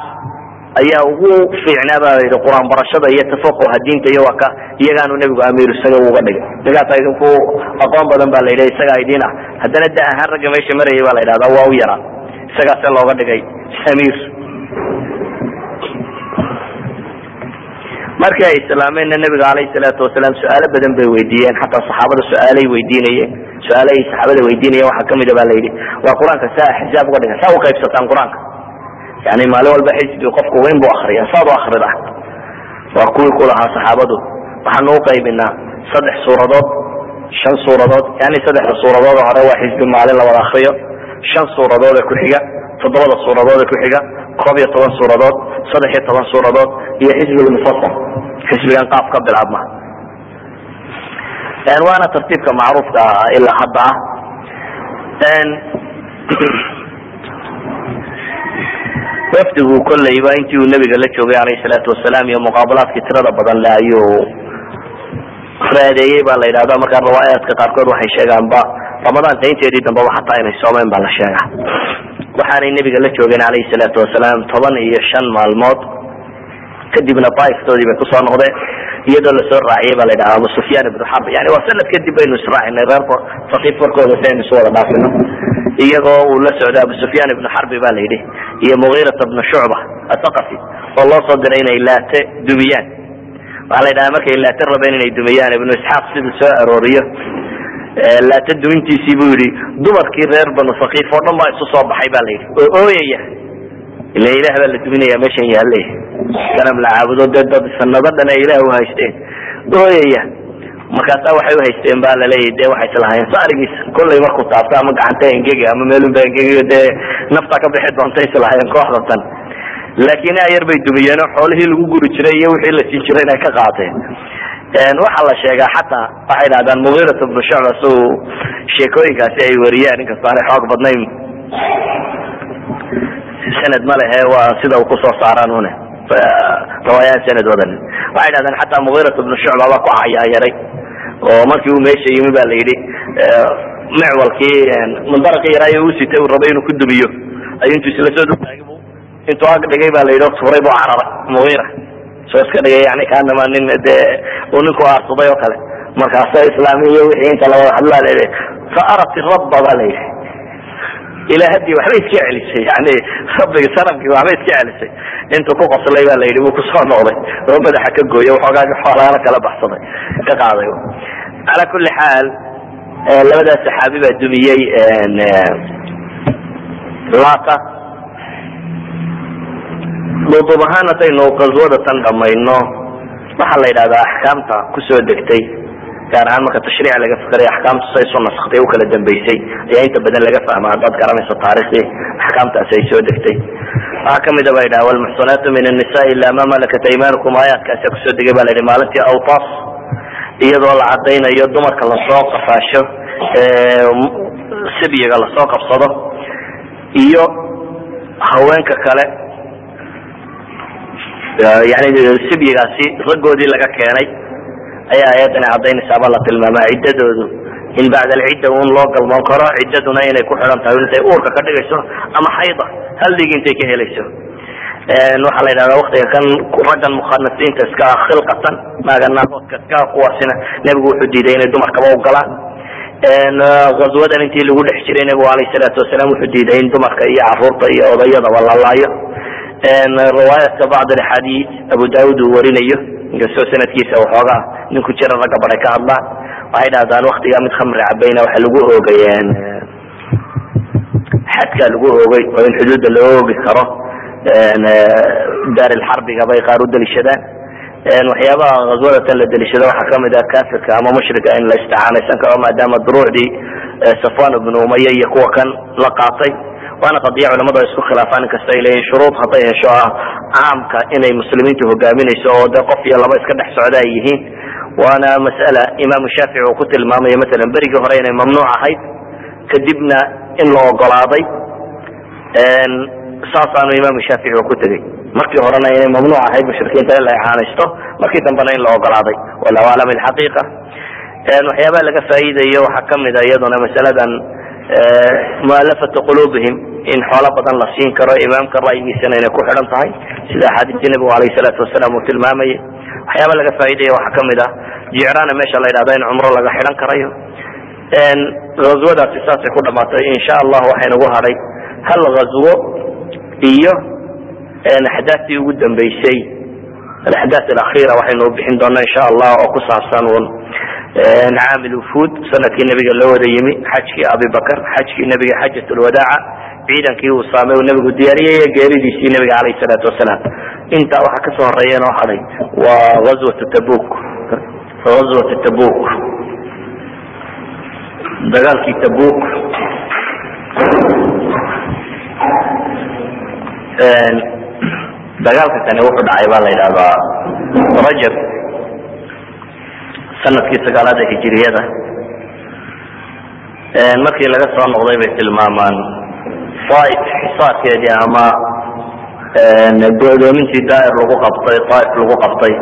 ayaa ugu fiicnaa ba yidhi qur'aan barashada iyo tafaquha diinta iyo waka iyagaanu nebigu amiir isaga uga dhigay. Isagaasa idinku aqoon badan ba la yidhi isagaa idin ah. Haddana da ahaan ragga meesha marayay ba la yidhahda waa u yaraa isagaase looga dhigay amiir markii ay islaameenna nebiga alayhi salaatu wasalaam su'aalo badan bay weydiiyeen xataa saxaabada su'aalay weydiinayeen. Su'aale ay saxaabada weydiinayeen waxaa kamida ba la waa qur'aanka saa xisaab uga dhigan saa uqaybsataan qur'aanka yani maalin walba xisbi qofku weyn bu akriya saad u akrida waa kuwii ku lahaa saxaabadu. Waxaanu uqaybinaa saddex suuradood shan suuradood. Yani saddexda suuradood hore waa xisbi maalin lawada akriyo shan suuradood ee ku xiga toddobada suuradood ee ku xiga koob iyo toban suuradood saddex iyo toban suuradood iyo xisbulmufasal xisbigan qaaf ka bilaabma. Waana tartiibka macruufka ilaa hadda ah wafdigu kolleyba intii uu nabiga la joogay alayhi salaatu wasalaam iyo muqaabalaadkii tirada badan le ayuu raadeeyey baa la yidhahda markaa riwaayaadka qaarkood waxay sheegaanba ramadaanta inteedii dambeba xataa inay soomeen baa la sheega waxaanay nebiga la joogeen alayhi salaatu wasalaam toban iyo shan maalmood. Kadibna daaiftoodii bay ku soo noqdeen iyadoo la soo raaciyay baa la yidhaha abu sufyaan ibnu xarb yani waa sanad kadib baynu israacinay reer faqiif warkooda si aynu isu wada dhaafino. Iyagoo uu la socday abu sufyaan ibnu xarbi ba la yidhi iyo mugiirata bnu shucba athaqafi oo loo soo diray inay laate dumiyaan. Waxaa la yidhaha markay laate rabeen inay dumiyaan ibnu isxaaq siduu soo arooriyo. Laate dumintiisii buu yidhi dumarkii reer banu faqiif oo dhan baa isu soo baxay ba la yidhi. Oo ooyaya ila ilaah baa la duminaya meeshan yaale sanam la caabudo dee dad sanado dhan ay ilaah uhaysteen ooyaya markaasa waxay uhaysteen ba laleeyahy de waxay islahaayeen saarigiisa kollay markuu taabto ama gacanta engegi ama meelunba engegiyo dee nafta ka bixi doonta islahaayeen kooxda tan. Laakiin ayar bay dumiyeen oo xoolihii lagu guri jiray iyo wixii la siin jiray inay ka qaateen. Waxaa la sheegaa xataa waxay dhahdaan mugiirat bnu shucba si uu sheekooyinkaasi ay wariyaan inkastoo aanay xoog badnayn sanad ma lehe waa sida uu ku soo saaraan riwaayaan sanad wadan. Waxay dhahdeen xataa mugiirat bnu shucba baa ku cayaayaray oo markii uu meesha yimi ba la yidhi micwalkii mandaraqii yaraayo uu sitay uu rabay inuu ku dumiyo ayuu intuu isla soo dutaagay intuu ag dhigay ba la yidhi tuuray buu cararay mugiira soo iska dhigay yani kaanama nin dee uu ninku aarsaday oo kale. Markaasa islaami iyo wixii inta lawada hadlaa la fa arat rabba ba la yidhi ilaahadii waxbay iska celisay yani rabbigi sanamkii waxbay iska celisay. Intuu ku qoslay ba la yidhi wuu ku soo noqday. Oo madaxa ka gooya waxoogaagi xoolaana kala baxsaday. Ka qaaday cala kuli xaal labadaas saxaabi baa dumiyey lata. Duduub ahaan haddaynu qaswada tan dhamayno waxaa la yidhahdaa axkaamta ku soo degtay gaar ahaan marka tashriic laga fikray axkaamtu say isu naskhtay u kala ayaa inta badan laga fahma haddaad garanayso taariikhdii axkaamtaasi ay soo degtay. Waxaa kamida ba yidhaha walmuxsanaatu min annisa ila ma malakat aymanukum. Aayaadkaasa ku soo degay ba la yidhi maalintii awtaas iyadoo la cadaynayo dumarka la soo qafaasho sibyiga la soo qabsado iyo haweenka kale. Yani sibyigaasi raggoodii laga keenay ayaa ayadana cadaynaysaaba la tilmaamaa ciddadoodu. In bacda alcidda un loo galmoon karo ciddaduna inay ku xidhan tahay intay uurka ka dhigayso ama xayda haldigi intay ka helayso. Waxaa la yidhahdaa waktiga kan raggan mukhanasiinta iska khilqatan naaga naagoodka iska kuwaasina nebigu wuxuu diiday inay dumarkaba ugalaan ghazwadan intii lagu dhex jiray nabigu alayh salaatu wasalaam wuxuu diiday in dumarka iyo carruurta iyo odayadaba la laayo. Riwaayatka bacd axaadiid abu daud uu warinayo inkastoo sanadkiisa waxoogaa ninku jira ragga baray ka hadlaan waxay dhahdaan waktigaa mid khamri cabayna waxa lagu oogay xadkaa lagu oogay oo in xuduudda loo oogi karo. Daarilxarbiga bay qaar u daliishadaan waxyaabaha ghazwadatan la daliishada waxaa ka mid ah kafirka ama mushrika in la isticaanaysan karo maadaama duruucdii safwan ibnu umaya iyo kuwa kan la qaatay waana qadiya culamadu ay isku khilaafaan inkasta ay leeyihiin shuruud hadday hesho ah caamka inay muslimiintu hogaaminayso oo de qof iyo laba iska dhex socda ay yihiin. Waana mas'ala imaamu shaafici uu ku tilmaamayo masalan berigii hore inay mamnuuc ahayd kadibna in la ogolaaday saasaanu imaamu shaafici uu ku tegey markii horena inay mamnuuc ahayd mushrikiinta in la icaanaysto markii dambena in la ogolaaday. Wallahu aclam ilxaqiiqa waxyaabaha laga faa'iidayo waxaa ka mid a iyaduna masaladan mualafatu qulubihim in xoolo badan la siin karo imaamka ra'yigiisana inay ku xidhan tahay sida axaadiistii nabigu alayh salaatu wasalaam uu tilmaamayay waxyaaba laga faa'iidaya waxaa ka mid ah jicraana meesha la yidhahdo in cumro laga xidhan karayo. Ghazwadaasi saasay ku dhamaatay insha allah waxaynagu hadhay hal ghazwo iyo axdaaftii ugu dambeysay alaxdaaf alakhira waxaynu bixin doonaa insha allah oo ku saabsan caamil wufuud sannadkii nabiga loo wada yimi xajkii abibakar xajkii nabiga xajat lwadaaca ciidankii uu saamay nabigu diyaariyay geeridiisii nabiga alayh salaatu wasalaam. Intaa waxaa ka soo horreeya noo hadhay waa azwat tabuk azwat tabuk dagaalkii tabuk dagaalka kani wuxuu dhacay baa la yidhahdaa rajab sannadkii sagaalaad ee hijiriyada markii laga soo noqday bay tilmaamaan daaif xisaarkeedii ama go'doomintii daair lagu qabtay daaif lagu qabtay.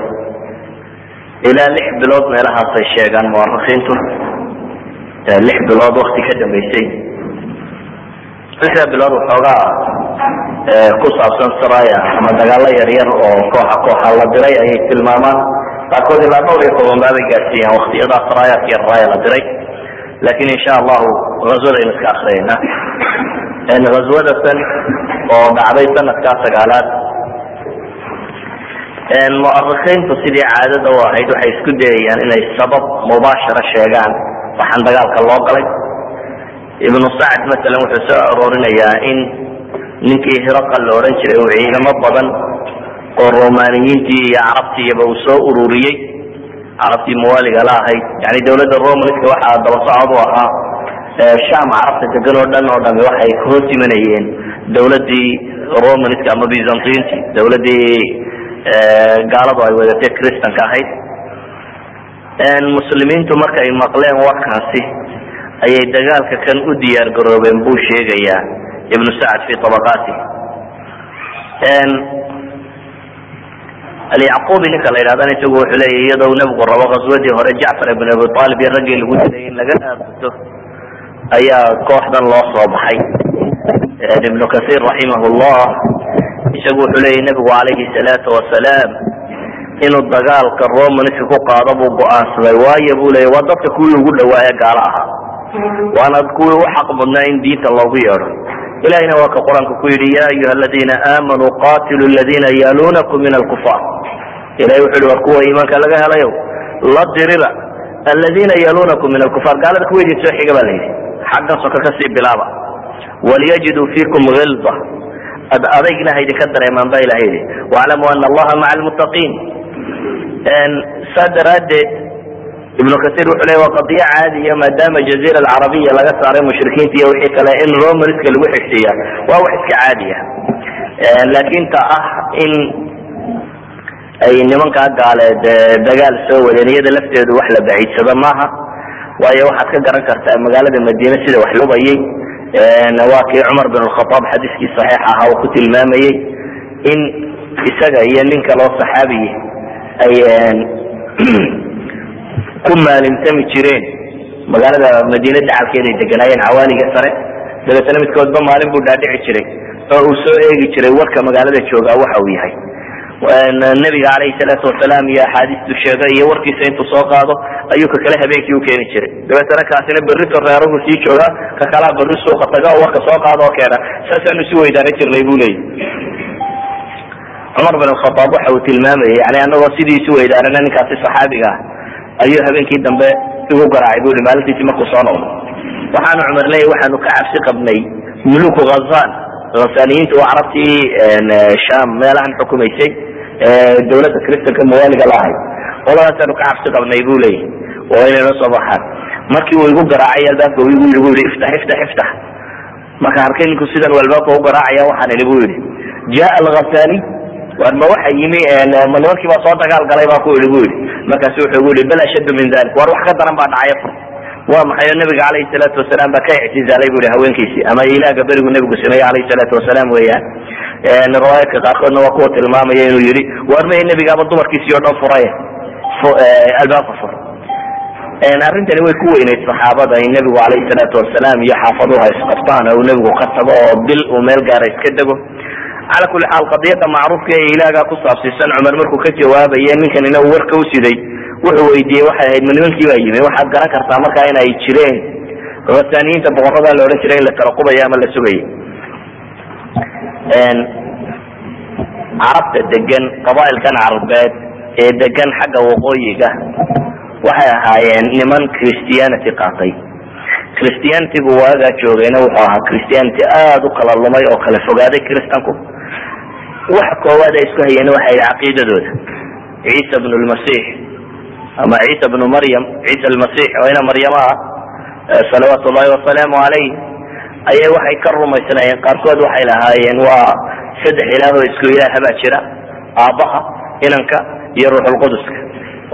Ilaa lix bilood meelahaasay sheegaan muwarikiintu lix bilood wakti ka dambeysay. Lixda bilood waxoogaa ku saabsan saraya ama dagaalo yaryar oo kooxa kooxa la diray ayay tilmaamaan qaarkood ilaa dhowr iyo toban baabay gaadsiiyaan waktiyadaa saraayaadka yarraaya la diray laakiin insha allahu azwadaynu iska akriyayna azwadatan oo dhacday sanadkaa sagaalaad muarikiintu sidii caadada u ahayd waxay isku dayayaan inay sabab mubaashara sheegaan waxaan dagaalka loo galay ibnu sacd masalan wuxuu soo aroorinayaa in ninkii hiraqal la odhan jiray uu ciidamo badan oo romaniyiintii iyo carabtiiba uu soo ururiyey carabtii muwaaliga la ahayd yani dawladda romanska waxaa daba socod u ahaa sham carabta degan oo dhan oo dhami waxay hoos imanayeen dawladii romanska ama byzantinti dawladii gaaladu ay wadatay christanka ahayd. Muslimiintu markay maqleen warkaasi ayay dagaalka kan u diyaar garoobeen buu sheegayaa ibnu sacd fi abaqaati alyacqubi ninka la yidhahdana isagu wuxuu leeya iyadoo nabigu rabo kaswadii hore jacfar ibn abi aalib iyo raggii lagu dilay in laga aabto ayaa kooxdan loo soo baxay ibnu kahiir raximah llah isagu wuxuu leeya nabigu calayhi salaatu wasalaam inuu dagaalka romanska ku qaado buu go'aansaday waayo buu leeya waa dadka kuwii ugu dhawaaye gaalo ahaa waana kuwii u xaq mudnaa in diinta loogu yeedho ilahina waa ka qur'aanka ku yidhi ya ayuha aladina aamanuu qatilu ladina yalunakum min alkufaar ilahay wuxu yihi war kuwa iimaanka laga helayo la dirira alladina yalunakum min alkufaar gaalada kuwa idin soo xiga ba la yidhi xaggan soka ka sii bilaaba walyajiduu fiikum hilda ad adaygna ha idinka dareemaan ba ilaha yidhi waclamuu ana allaha maca almuttaqiin saa daraaddeed ibnu kair wuxuu leya waa qadiyo caadiya maadaama jazira alcarabiya laga saaray mushrikiinta iyo wixii kale in romanska lagu xigsiiya waa wax iska caadiya laakin ta ah in ay nimankaa gaaleed dagaal soo wadeen iyada lafteedu wax la baciidsado maaha waayo waxaad ka garan kartaa magaalada madiine sida wax lubayay waa kii cumar bin khaaab xadiiskii saxiix ahaa uu ku tilmaamayey in isaga iyo nin kaloo saxaabiyi ay ku maalintami jireen. Magaalada madiine dacalkeeday deganaayeen cawaaliga sare. Dabeetana midkoodba maalin buu dhaadhici jiray oo uu soo eegi jiray warka magaalada joogaa waxa uu yahay. Nabiga calayhi salaatu wasalaam iyo axaadiistu sheega iyo warkiisa intuu soo qaado ayuu ka kale habeenkii ukeeni jiray. Dabeetana kaasina berrito reerahu sii jooga ka kalaa berri suuqa taga oo warka soo qaada oo keena saasaanu isu weydaaran jirnay bu leeyahy cumar bin khaaab waxa uu tilmaamayay yani anagoo sidii isu weydaarana ninkaasi saxaabiga ah ayuu habeenkii dambe igu garaacay bu i maalintiisi markuu soo noqdo. Waxaanu cumar leeyahy waxaanu ka cabsi qabnay muluku khazan khazaniyiinta waa carabtii sham meelahan xukumaysay dawladda kristanka mawaaliga la ahayd. Qoladaasanu ka cabsi qabnay bu leeyahy oo inayna soo baxaan. Markii uu igu garaacay albaabka igu yii iftax iftax iftax marka arkay ninku sidan albaabka u garaacaya waxaan idhi bu yihi jaa alghasani war ma waxa yimi ma nimankii baa soo dagaal galay baa ku idhi bu yihi markaasu wuxuu gu yihi bal ashaddu min dalik war wax ka daran baa dhacay. Waa maxay? Oo nabiga calayhi salaatu wasalaam baa ka ictizaalay bu yihi haweenkiisii. Ama ilaaga berigu nabigu sameeyey calayhi salaatu wasalaam weeyaan riwaayaadka qaarkoodna waa kuwa tilmaamaya inuu yihi war may nabigaaba dumarkiisii oo dhan furay? Albaabka fur. Arrintani way ku weyneyd saxaabada in nabigu calayhi salaatu wasalaam iyo xaafaduha isqabtaan oo nabigu ka tago oo bil uu meel gaara iska dego cala kuli xaal qadiyada macruufka ee ilaagaa ku saabsiisan cumar markuu ka jawaabaye ninkanina uu warka u siday wuxuu weydiiyey waxay ahayd ma nimankii baa yimi waxaad garan kartaa markaa in ay jireen rasaniyiinta boqorada la odhan jiray in la taraqubayo ama la sugayo carabta degan qabailkan carabeed ee degan xagga waqooyiga waxay ahaayeen niman christianity qaatay. Christianitygu waagaa joogayna wuxuu ahaa christianity aada u kala lumay oo kala fogaaday kristanku waxa koowaad ay isku hayeen waxay caqiidadooda. Ciisa bnu lmasix ama ciisa bnu maryam ciisa almasix oo ina maryama ah salawaatu ullahi wasalaamu calayh ayay waxay ka rumaysnaayeen qaarkood waxay lahaayeen waa saddex ilaah oo isku ilaaha baa jira aabbaha inanka iyo ruuxulquduska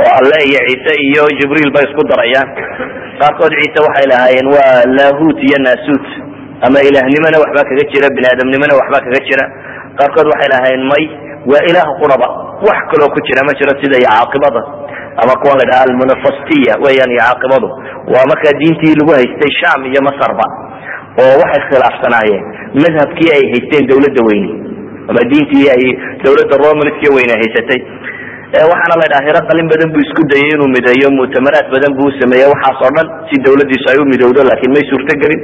oo alle iyo ciise iyo jibriil bay isku darayaan. Qaarkood ciise waxay lahaayeen waa lahut iyo nasut ama ilaahnimona waxbaa kaga jira bini aadamnimona waxbaa kaga jira qaarkood waxay lahaayeen may waa ilaah quraba. Wax kaloo ku jira ma jiro sida iyo caaqibada ama kuwan la dhaha almunafastiya weeyaan iyo caaqibadu. Waa markaa diintii lagu haystay sham iyo masarba oo waxay khilaafsanaayeen. Madhabkii ay haysteen dawladda weyne ama diintii ay dawladda romanska weyne haysatay. Waxaana la dhaha hiro badan buu isku dayay inuu mideeyo muctamaraad badan buu sameeyey. Waxaas oo dhan si dawladiisu ay u midowdo laakiin may suurtogelin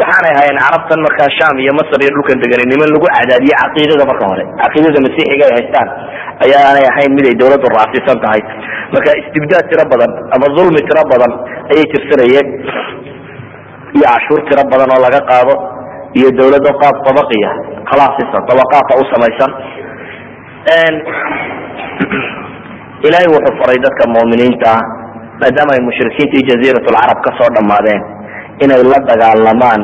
waxaanay ahaayeen carabtan markaa sham iyo masr iyo dhulkan degani niman lagu cadaadiye caqiidada marka hore. Caqiidada masiixiga ay haystaan ayaanay ahayn mid ay dawladdu raacsiisan tahay. Marka istibdaad tiro badan ama zulmi tiro badan ayay tirsanayeen. Iyo cashuur tiro badan oo laga qaado iyo dawlado qaab tabaqiya khalaasisa tabaqaata u ilaahay wuxuu faray dadka mu'miniinta ah maadaama ay mushrikiintii jaziirat lcarab ka soo dhammaadeen inay la dagaalamaan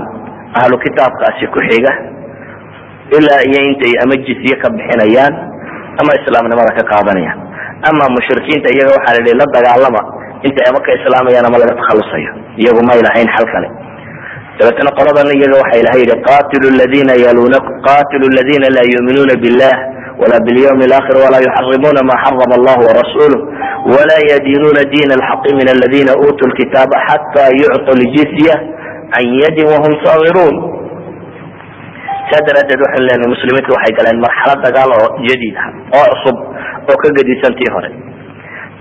ahlu kitaabkaasi ku xiga ilaa iyo intay ama jizye ka bixinayaan ama islaamnimada ka qaadanayaan. Ama mushrikiinta iyaga waxaa la la dagaalama. Intay ama ka islaamayaan ama laga takhalusayo. Iyagu may lahayn xal kale dabeetna qoladan iyaga waxa ilahay yihi qatilu ladiina yaluna qatilu ladiina laa yuuminuuna billah walaa bilyawmi alakhir walaa yuxarimuna ma xarama allah warasuluh walaa yadiinuuna diin alxaqi min aladiina uutuu lkitaaba xata yuctu ljizya can yadin wahum sagiruun saa daraadeed waxaynu lenahay muslimiintu waxay galeen marxalad dagaal oo jadiid ah oo cusub oo ka gadisantii hore.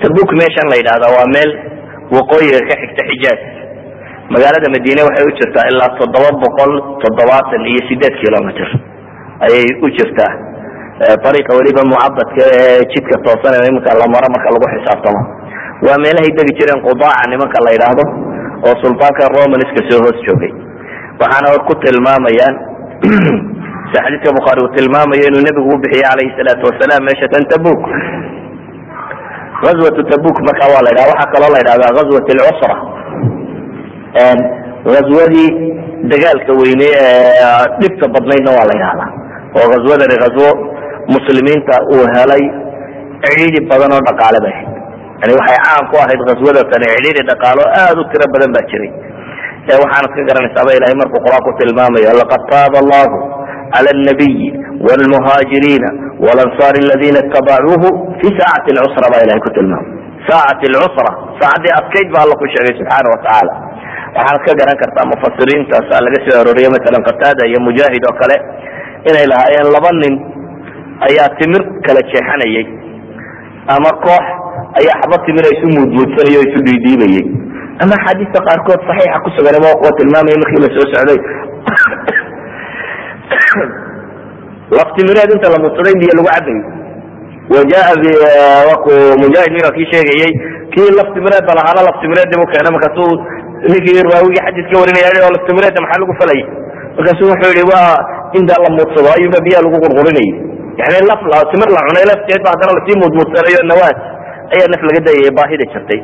Tabuk meeshan la yidhahda waa meel waqooyiga ka xigta xijaaj magaalada madine waxay u jirtaa ilaa toddoba boqol toddobaatan iyo sideed kilomitr ayay u jirtaa. Ariiqa weliba mucabadka ee jidka toosan iminka la maro marka lagu xisaabtamo. Waa meelahay degi jireen qudaaca nimanka la yidhaahdo oo sultaanka romanska soo hoos joogay. Waxaana ku tilmaamayaan xadiidka bukhaari uu tilmaamayo inuu nebigu u bixiyey calayhi salaatu wasalaam meesha tabuk azwatu tabuk marka waa la ydhaha waxaa kaloo la ydhahdaa azwat lcusra azwadii dagaalka weyne ee dhibta badnaydna waa la ydhahdaa oo ghazwadani ghazwo muslimiinta uu helay cidhiidi badan oo dhaqaale bay ahayd. Yani waxay caan ku ahayd ghazwadatani cidhiidi dhaqaalo aad u tiro badan baa jiray. Waxaanad ka garanaysaaba ilahay markuu qur'aanku tilmaamayo laqad taaba allahu cala alnabiyi wlmuhaajiriina wlansaar aladina itabacuuhu fi saacati lcusra baa ilahay ku tilmaamay. Saacati lcusra saacaddii adkayd ba alla ku sheegay subxaana watacaala waxaanad ka garan kartaa mufasiriintaasa laga soo arooriye masalan qataada iyo mujaahid oo kale. Inay lahaayeen laba nin ayaa timir kala jeexanayay. Ama koox ayaa xaba timira isu muudmuudsanay o isu dhiidhiibayay ama axaadiista qaarkood saxiixa ku sugan kuwa tilmaamaya markii la soo socday. Laftimireed inta la mudsaday biyo lagu cabayy wajaa ku mujaahid ninka kii sheegayey kii laftimireedba lahaana laftimireed bu keena markaasuu ninkii raawigii xadiiska warinaya oo laftimireedda maxaa lagu falayay markaasu wuxuu yihi waa intaa la muudsado ayuunba biyaa lagu qurqurinayay yani laf timir la cunay lafteed haddana la sii muudmuudsanayo nawaad ayaa naf laga dayaya baahida jirtay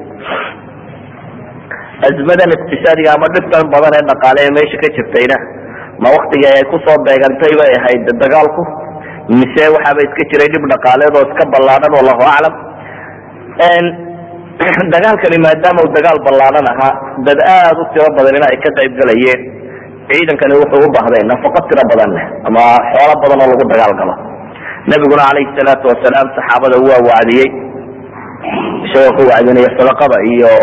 azmadan iqtisaadiga ama dhibtan badan ee dhaqaale ee meesha ka jirtayna ma waktigii ay ku soo beegantay bay ahayd dagaalku mise waxaaba iska jiray dhib dhaqaaleed oo iska ballaadhan wallahu aclam dagaalkani maadaama dagaal ballaadhan ahaa dad aada u tiro badan in ay ka qayb galayeen ciidankani wuxuu u baahday nafaqo tiro badan leh ama xoolo badan oo lagu dagaal galo. Nabiguna calayhi salaatu wasalaam saxaabada waa wacdiyey isagoo ku wacdinaya sadaqada iyo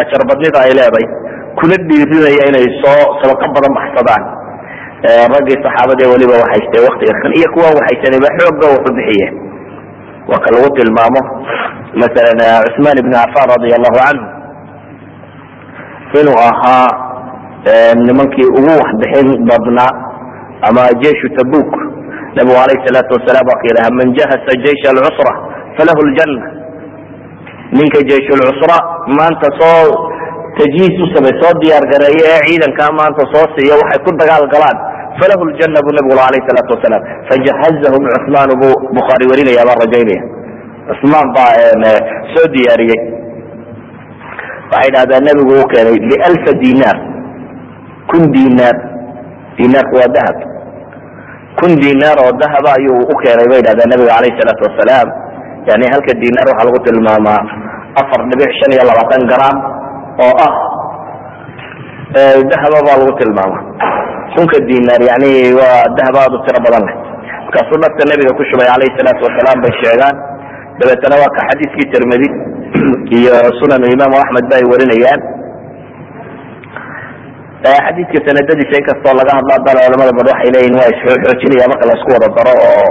ajar badnida ay leeday kuna dhiirinaya inay soo sadaqo badan baxsadaan. Raggii saxaabadee weliba waxaystay waktiga kan iyo kuwan waxaysanba xoogga wuxu bixiyeen waa ka lagu tilmaamo masalan cusmaan ibn cafan radia allahu canhu inuu ahaa nimankii ugu waxbixin badnaa ama jeishu tabuk nabigu alayh salaatu wasalaam waa ka yidhaha man jahasa jeish alcusra falahu ljanna ninka jeish lcusra maanta soo tajhiis u samay soo diyaar gareeya ee ciidankaa maanta soo siiya waxay ku dagaal galaan falahu ljana buu nabigu alayh salaatu wasalaam fajahazahum cusmaan buu bukhaari warinaya baan rajaynaya cusmaan baa soo diyaariyey. Waxay dhahdaa nebigu u keenay lialfa dinaar kun dinaar dinaarku waa dahab. Kun dinaar oo dahaba ayuu u keenay bay dhahdaa nabiga alayh salaatu wasalaam. Yani halka dinaar waxaa lagu tilmaamaa afar dhibic shan iyo labaatan gram oo ah dahaba baa lagu tilmaama kunka dinaar yani waa dahab aada u tiro badan leh. Markaasuu dharka nabiga ku shubay alayhi salaatu wasalaam bay sheegaan dabeetana waa ka xadiiskii tirmidi iyo sunan imaamu axmed ba ay warinayaan xadiidka sanadadiisa inkastoo laga hadlo haddana culamada bad waxay leeyihiin waa isxoojinaya marka la isku wada daro oo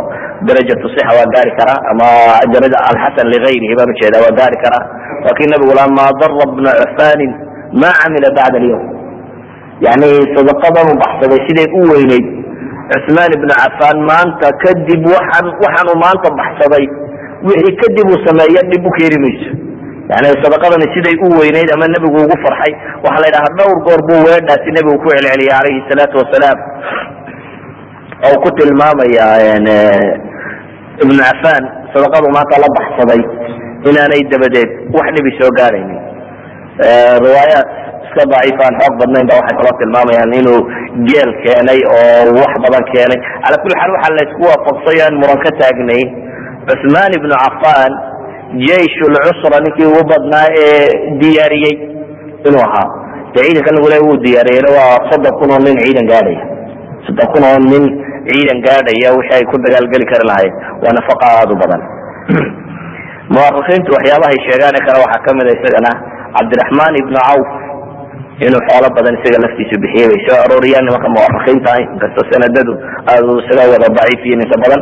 darajatu sixa waa gaari karaa ama darada alxasan ligayrihi baan ujeeda waa gaari karaa. Laakin nabigu laa maa dara bna cufanin ma camila bacda alyawm. Yani sadaqadan u baxsaday siday u weyneyd cusmaan ibnu cafaan maanta kadib waxaan waxaanu maanta baxsaday wixii kadib uu sameeya dhib u keeni mayso. Yani sadaqadani siday u weyneyd ama nebigu ugu farxay waxaa la yidhaha dhowr goor buu weedhaasi nebigu ku celceliyay calayhi salaatu wasalaam. Oo ku tilmaamaya ibnu cafaan sadaqadu maanta la baxsaday inaanay dabadeed wax dhibi soo gaadhaynin riwaayaat iska daciifaan xoog badnayn ba waxay kaloo tilmaamayaan inuu geel keenay oo wax badan keenay. Cala kulli xaal waxaa la isku waafaqsay muran ka taagnayn cusmaan ibnu cafaan jeish lcusra ninkii ugu badnaa ee diyaariyey inuu ahaa. De ciidankan lagu le wuu diyaariyeyna waa soddon kun oo nin ciidan gaadhaya. Soddon kun oo nin ciidan gaadhaya wixii ay ku dagaalgeli kari lahayen waa nafaqa aada u badan. Muwarikiintu waxyaabahay sheegaane kale waxaa kamida isagana cabdiraxmaan ibnu cawf inuu xoolo badan isaga laftiisu bixiyey. Bay soo arooriyaan nimanka muwarikiinta ah inkastoo sanadadu aad isaga wada daciifiyin inta badan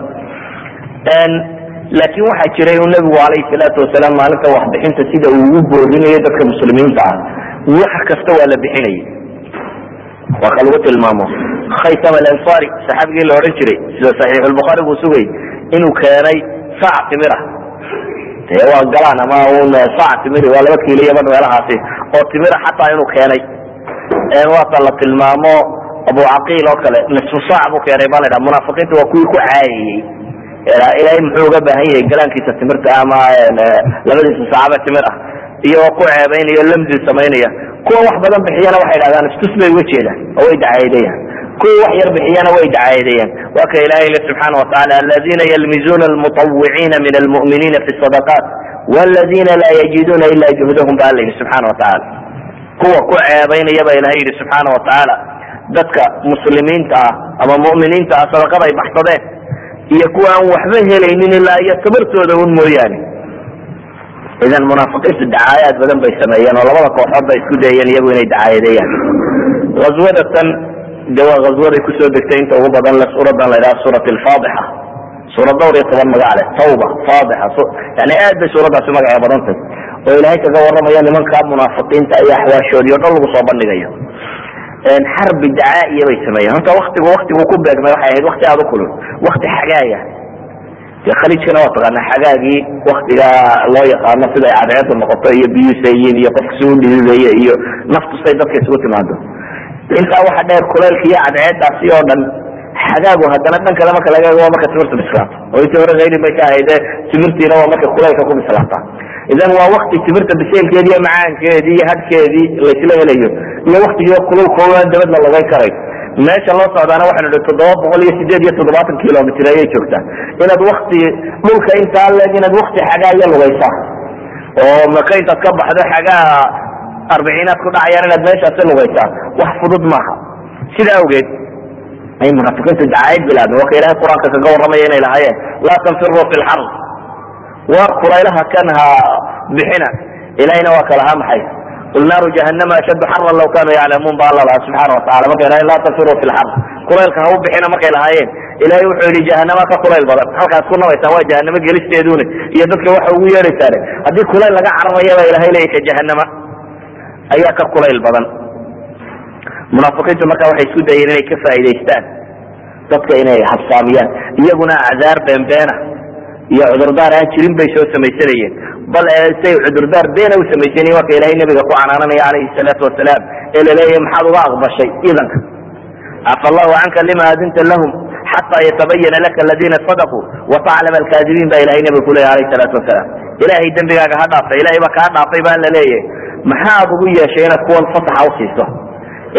laakiin waxaa jiray uu nabigu alayhi salaatu wasalaam maalinta waxbixinta sida uu ugu boorinayo dadka muslimiinta ah. Wax kasta waa la bixinayay. Waa ka lagu tilmaamo. Khaysam alansari saxaabigii la odhan jiray sida saxiixulbukhaari buu sugay inuu keenay saac timir ah. Dee waa galaan ama un saac timir waa laba kiilo iyo badh meelahaasi oo timira xataa inuu keenay. Waata la tilmaamo abu caqiil oo kale nisfu saac buu keenay baa la dhaha munaafiqiinta waa kuwii ku caayayey ilaahay muxuu uga baahan yahay galaankiisa timirta ama labadiisa saacaba timir ah iyagoo ku ceebaynaya lamdi samaynaya. Kuwa wax badan bixiyana waxay dhahdaan istus bay uga jeedaan oo way dacaayadayaan kuwa wax yar bixiyana way dacaayadayaan waa ilahay le subxaana watacaala aladina yalmizuna almutawiciina min almu'miniina fi sadaqaat wladina laa yajiduna ila juhdahum ba alla yidhi subxaana watacaala kuwa ku ceebaynaya ba ilahay yidhi subxaana watacaala dadka muslimiinta ah ama mu'miniinta ah sadaqada ay baxsadeen iyo kuwa aan waxba helaynin ilaa iyo tabartooda un mooyaane. Idan munaafiqiintu dacaayaad badan bay sameeyeen oo labada kooxood bay isku dayeen iyagu inay dacaayadeeyaan. Aswadatan de waa aswaday ku soo degtay inta ugu badan le suuradan la ydhaha suurat alfaadixa suurad dhowr iyo toban magac leh tawba faadixa yani aad bay suuraddaasi magacee badantay oo ilaahay kaga warramaya nimanka munaafiqiinta iyo axwaashoodii o dhan lagu soo bandhigayo xarbi dacaa'iya bay sameeyeen horta waktigu waktigu ku beegmay waxay ahayd wakti aada u kulul. Wakti xagaaya dee khaliijkana waa taqaanaa xagaagii waktiga loo yaqaano sida ay cadceedu noqoto iyo biyusayin iyo qofka si u dhididaya iyo naftu say dadka isugu timaado intaa waxa dheer kuleylka iyo cadceedaasi oo dhan xagaagu haddana dhan kale marka laga eego waa marka timirta bislaato oo intii hore hayrin bay ka ahayde timirtiina waa marka kuleylka ku bislaataa idan waa wakti timirta biseelkeedi iyo macaankeedii iyo hadhkeedii laysla helayo iyo waktigii kululkooda dabad la logay karayo meesha loo socdaana waxaanu idhi toddoba boqol iyo sideed iyo toddobaatan kilomitr ayay joogtaa inaad wakti dhulka intaa leeg inaad wakti xagaa iyo lugaysaa oo maka intaad ka baxdo xagaa arbiciinaad ku dhacayaan inaad meeshaasi lugaysaa wax fudud maaha sida awgeed ay munaafiqiintu dacaayad bilaabeen waa ka ilahay qur'aanka kaga warramaya inay lahaayeen laa tanfiruu fi lxar waar kulaylaha kan ha bixina. Ilahayna waa kalahaa maxay. Qul naaru jahanama ashaddu xaran law kanuu yaclamuun ba alla lahaa subxaana watacala markay lahayen laa tanfiruu fi lxar kulaylka ha bixina markay lahaayeen. Ilahay wuxuu yihi jahanama ka kulayl badan. Halkaad ku nabaysaan waa jahanamo gelisteedune iyo dadka waxa ugu yeedhaysaane haddii kulayl laga cararayaba ilahay leeyahy ka jahanama ayaa ka kulayl badan. Munaafiqiintu marka waxay isku dayeen inay ka faa'idaystaan dadka inay habsaamiyaan iyaguna acdaar beenbeena iyo cudurdaar aan jirin bay samaysanayeen. Bal say cudurdaar beena u samaysanayeen waa ilahay nabiga ku canaananaya calayhi salaatu wasalaam ee la leeyahay maxaad uga aqbashay idanka cafa allahu canka lima adinta lahum xataa yatabayana laka aladiina sadaquu wataclama alkaadibiin baa ilahay nabiga ku leeyahy alayhi salaatu wasalaam. Ilahay dembigaaga ha dhaafay ilahay baa kaa dhaafay baan la leeyahay. Maxaad ugu yeeshay inaad kuwan fasaxa usiiso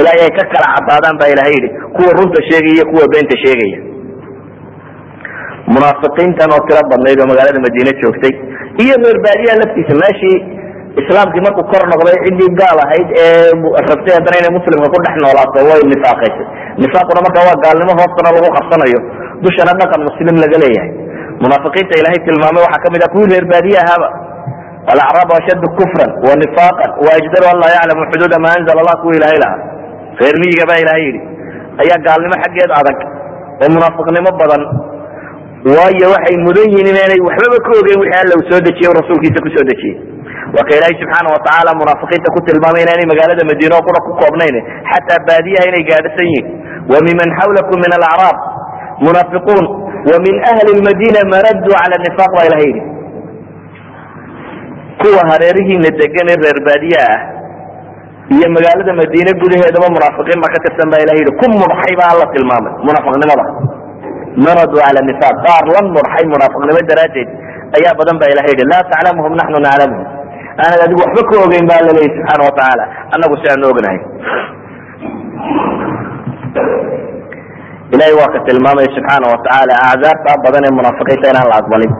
ilaa ay ka kala cadaadaan baa ilahay yidhi. Kuwa runta sheegaya iyo kuwa beenta sheegaya munaafiqiintan oo tiro badnayd oo magaalada madiine joogtay. Iyo reer baadiyaha laftiisa meeshii islaamkii markuu kor noqday ciddii gaal ahayd ee rabtay haddana inay muslimka ku dhex noolaato way nifaaqaysay nifaaquna marka waa gaalnimo hoostana lagu qarsanayo. Dushana dhaqan muslim laga leeyahay. Munaafiqiinta ilahay tilmaamay waxaa ka mid ah kuwii reer baadiye ahaaba alacraabu ashaddu kufran wa nifaaqan waajdaru an laa yaclamu xuduuda ma anzala allah kuwa ilahay lahaa. Reer miyiga baa ilahay yidhi ayaa gaalnimo xaggeed adag oo munaafiqnimo badan waayo waxay mudan yihiin inaanay waxbaba ka ogeyn wixii alla uu soo dejiyey o rasuulkiisa ku soo dejiyey. Waa ilaahay subxaana watacaala munaafiqiinta ku tilmaamay inaanay magaalada madiine oo qura ku koobnayn xataa baadiyaha inay gaadhasan yihiin. Wa miman xawlakum min alacraab munaafiquun. Wa min ahli lmadiina maraduu cala nifaq baa ilahay yidhi kuwa hareerihiina degan ee reer baadiyaha ah iyo magaalada madiine gudaheedaba munaafiqiin baa ka tirsan baa ilahay yidhi ku mudxay baa alla tilmaamay munaafiqnimada maraduu cala nifaaq qaar la mudxay munaafiqnimo daraaddeed ayaa badan ba ilahay yidhi laa taclamuhum naxnu naclamuhum aanad adigu waxba ka ogeyn ba alla leeyahy subxaana watacaala annagu si aanu ognahay ilahay waa ka tilmaamaya subxaana watacaala acdaartaa badan ee munaafiqiinta inaan la aqbalin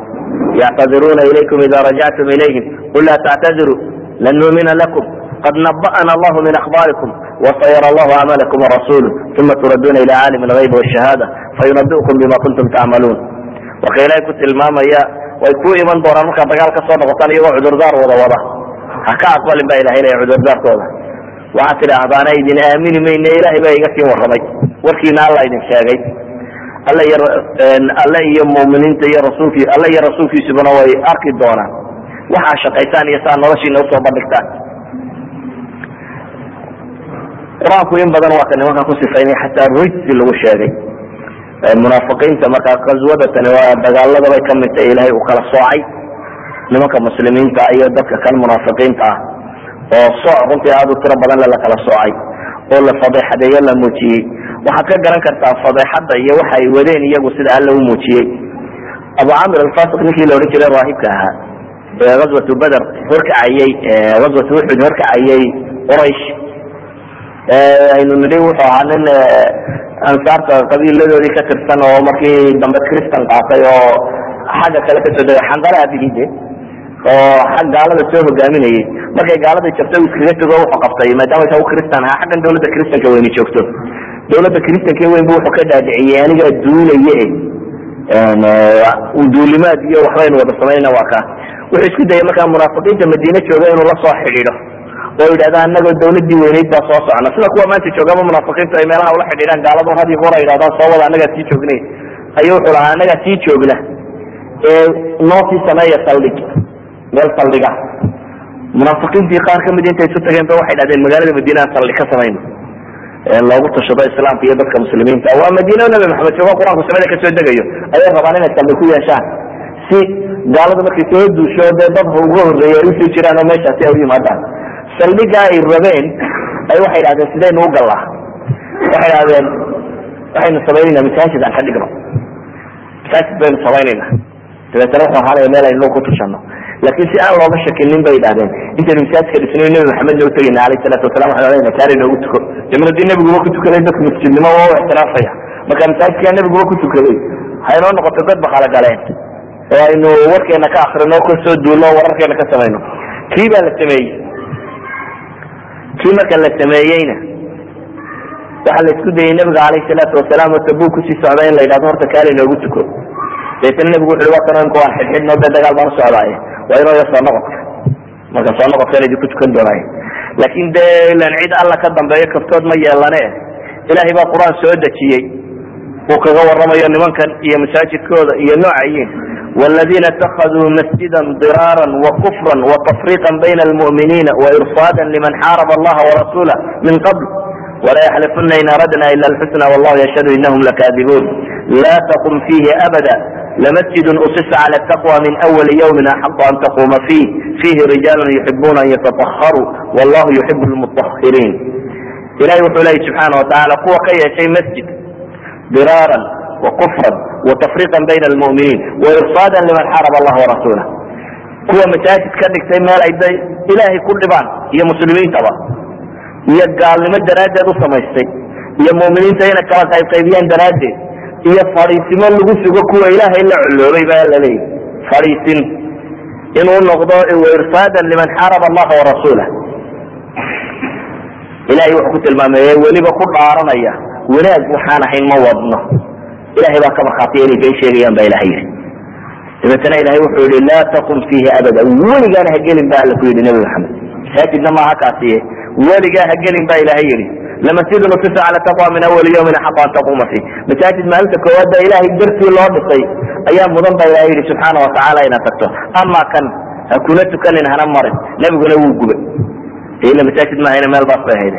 yactadiruuna ilaykum ida rajactum ilayhim qul laa tactadiruu lan nuumina lakum qad naba'ana allahu min akhbaarikum wasayara allahu acmalakum warasulu uma turaduna ila caalim algayb wshahaada fayunabiukum bima kuntum tacmaluun waka ilahay ku tilmaamaya way ku iman doonaan markaad dagaal ka soo noqotaan iyagoo cudurdaar wada wada ha ka aqbalin ba ilahay leeya cudurdaarkooda waxaad tidhaahdaana idin aamini mayne ilahay baa iga warramay warkiina alla idin sheegay alle iyo alle iyo muminiinta iyo rasuulki alle iyo rasuulkiisubana way arki doonaan waxaa shaqaysaan iyo saa noloshiina u soo bandhigtaan qur'aanku in badan waa ka nimanka ku sifaynay xataa rijsi lagu sheegay munaafiqiinta markaa qaswadatani waa dagaaladabay ka mid tahay ilahay uu kala soocay nimanka muslimiinta iyo dadka kan munaafiqiinta ah oo sooc runtii aada u tiro badan le la kala soocay oo la fadeexadeeyo la muujiyey. Waxaad ka garan kartaa fadeexadda iyo waxa ay wadeen iyagu sida alla u muujiyey. Abu camir alfasiq ninkii la odhan jiray raahibka ahaa ee ghazwatu beder horkacayey ghazwatu uxud horkacayey quraysh aynu nidhi wuxuu ahaa nin ansaarta qabiiladoodii ka tirsan oo markii dambe cristan qaatay oo xagga kale ka soo degay xandalaha bihide oo xag gaalada soo hogaaminayay. Markay gaalada jabtay uu iskaga tego wuxuu qabtay maadaama isagu cristan ahaa xaggan dawladda cristanka weyni joogto. Dawladda cristanka weyn bu wuxuu ka dhaadhiciyey anigaa duulaye duulimaad iyo waxbaynu wada samayna waa ka. Wuxuu isku dayay markaa munaafiqiinta madiine jooga inuu la soo xidhiidho oo yidhahda anagoo dawladii weyneyd baa soo socna sida kuwa maanta joogaba munaafiqiintu ay meelaha ula xidhiidhaan gaaladu had iyo goor ay yidhahdaan soo wada annagaa sii joognay ayuu wuxuu lahaa anagaa sii joogna ee noo sii sameeya saldhig meel saldhiga. Munaafiqiintii qaar ka mid intay isu tageen ba waxay dhahdeen magaalada madiina aan saldhig ka samayno. Loogu tashado islaamka iyo dadka muslimiinta. Waa madiina nabi maxamed joogo qur'aanku samada ka soo degayo? Ayay rabaan inay saldhig ku yeeshaan. Si gaalada markay soo duusho dee dadka ugu horreeya ay u sii jiraan oo meeshaasi ay u yimaadaan saldhiga ay rabeen ay waxay dhahdeen sidaynu u gallaa? Waxay dhahdeen waxaynu samaynayna masaajid aan ka dhigno. Masaajid baynu samaynayna dabeetana wuxuu ahaanaya meel aynu ku tushano. Laakiin si aan looga shakinin bay idhahdeen intaynu masaajidka dhisnay nabi maxamedna utagayna alayh salaatu wasalam waxaan kaari noogu tuko. Jamradii nebiguba ku tukaday dadka masjidnimo waa u ixtiraafaya. Marka masaajidkaa nebiguba ku tukaday haynoo noqoto dad bakala galeen. Oo aynu warkeena ka akrino ka soo duulno wararkeena ka samayno. Kii baa la sameeyey kii marka la sameeyeyna waxaa la isku dayey nabiga alayh salaatu wasalaam oo tabuu ku sii socda in la yidhahdo horta kaali noogu tuko. Dabeetana nebigu wuxu waa imka waan xidxidno de dagaal baan usocdaaye waa inoo ya soo noqodka marka soo noqodkan idinku tukan doonaaye laakin de ilan cid alla ka dambeeyo kaftood ma yeelane. Ilaahay baa qur'aan soo dejiyey. Uu kaga waramayo nimankan iyo masaajidkooda iyo noocayiin wاladina اtakaduu masjida dirاara وkfra وتfriqa bayna اlmuؤminiina وإrصاada liman xaaraba اllaha وrasulah min qabl وla yxlifuna in aradna ila اlxusna wاllahu yashhadu inahm lakadibuun la tqum fihi abada لمسجد أسس على التقوى من أول يوم أحق أن تقوم فيه فيه رجال يحبون أن يتطهروا والله يحب المطهرين إلهي وحولي سبحانه وتعالى قوة كي شيء مسجد ضرارا وكفرا وتفريقا بين المؤمنين وإرصادا لمن حارب الله ورسوله قوة مساجد كذلك سي مال عيدي إلهي كل بان هي مسلمين طبعا هي قال لما الدراجة دو سميستي هي مؤمنين تينا كلا قيب قيبيان دراجة iyo fadhiisimo lagu sugo kuwa ilaahay la culoobay baa laleeyahy fadhiisin inuu noqdo irsaadan liman xaaraba allaha warasuulah ilahay wuxuu ku tilmaamay weliba ku dhaaranaya wanaag waxaan ahayn ma wadno ilahay baa ka markhaatiya inay been sheegayaan ba ilahay yidhi. Dabeetana ilahay wuxuu yihi laa taqum fiihi abada weligaana ha gelin ba alla ku yidhi nabi maxamed. Masaajidna maaha kaasiye. Weligaa ha gelin ba ilahay yidhi. Lamasjid nusisa cala taqwa min awali yawmin axaqu an taquuma fii masaajid maalinta koowaad ba ilaahay dartii loo dhisay ayaa mudan ba ilahay yihi subxaana watacaala inaad tagto. Ama kan ha kuna tukanin hana marin. Nebiguna wuu gubay. Ila masaajid maahayna meel baas bay ahayd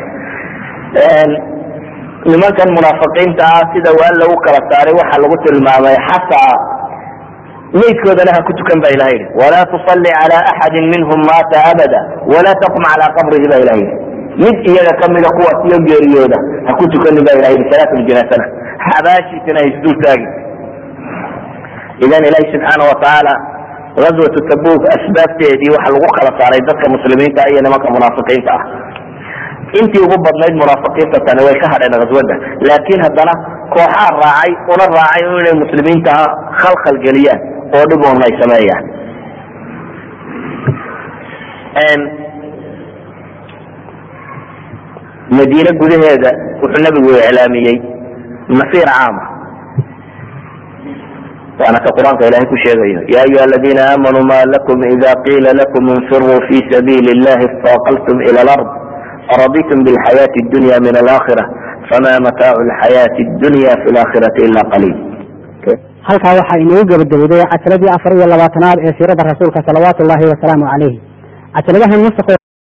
nimankan munaafiqiinta ah sida waa lagu kala saaray waxaa lagu tilmaamay xataa meydkoodana ha ku tukan ba ilahay yihi walaa tusalli cala axadi minhum maata abada walaa taqum cala qabrihi ba ilahay yihi mid iyaga kamida kuwaas iyo geeriyooda ha ku tukanin ba ilahay yihi salaatljinaasana xabaashiisana ha isdul taagin idan ilahi subxaana watacaala gazwatu tabuk asbaabteedii waxa lagu kala saaray dadka muslimiinta iyo nimanka munaafiqiinta ah intii ugu badnayd munaafiqiinta tani way ka hadheen ghazwada. Laakiin haddana kooxaa raacay una raacay inay muslimiinta khalkhal geliyaan oo dhiboona ay sameeyaan. Madiine gudaheeda wuxuu nabigu iclaamiyey nasiir caama waana ka qur'aanka ilahay ku sheegayo ya ayuha aladina aamanuu ma lakum ida qiila lakum infiruu fi sabiili اllahi istaqaltum ila lard araditum bilxayaati اdunya min alaakhira fama mataacu lxayaati اdunya fi laakhirati ila qaliil halkaa waxaa inoogu gebagabowday cajaladii afar iyo labaatanaad ee siirada rasuulka salawaatu llahi wasalaamu calayh cajaladahan nusakh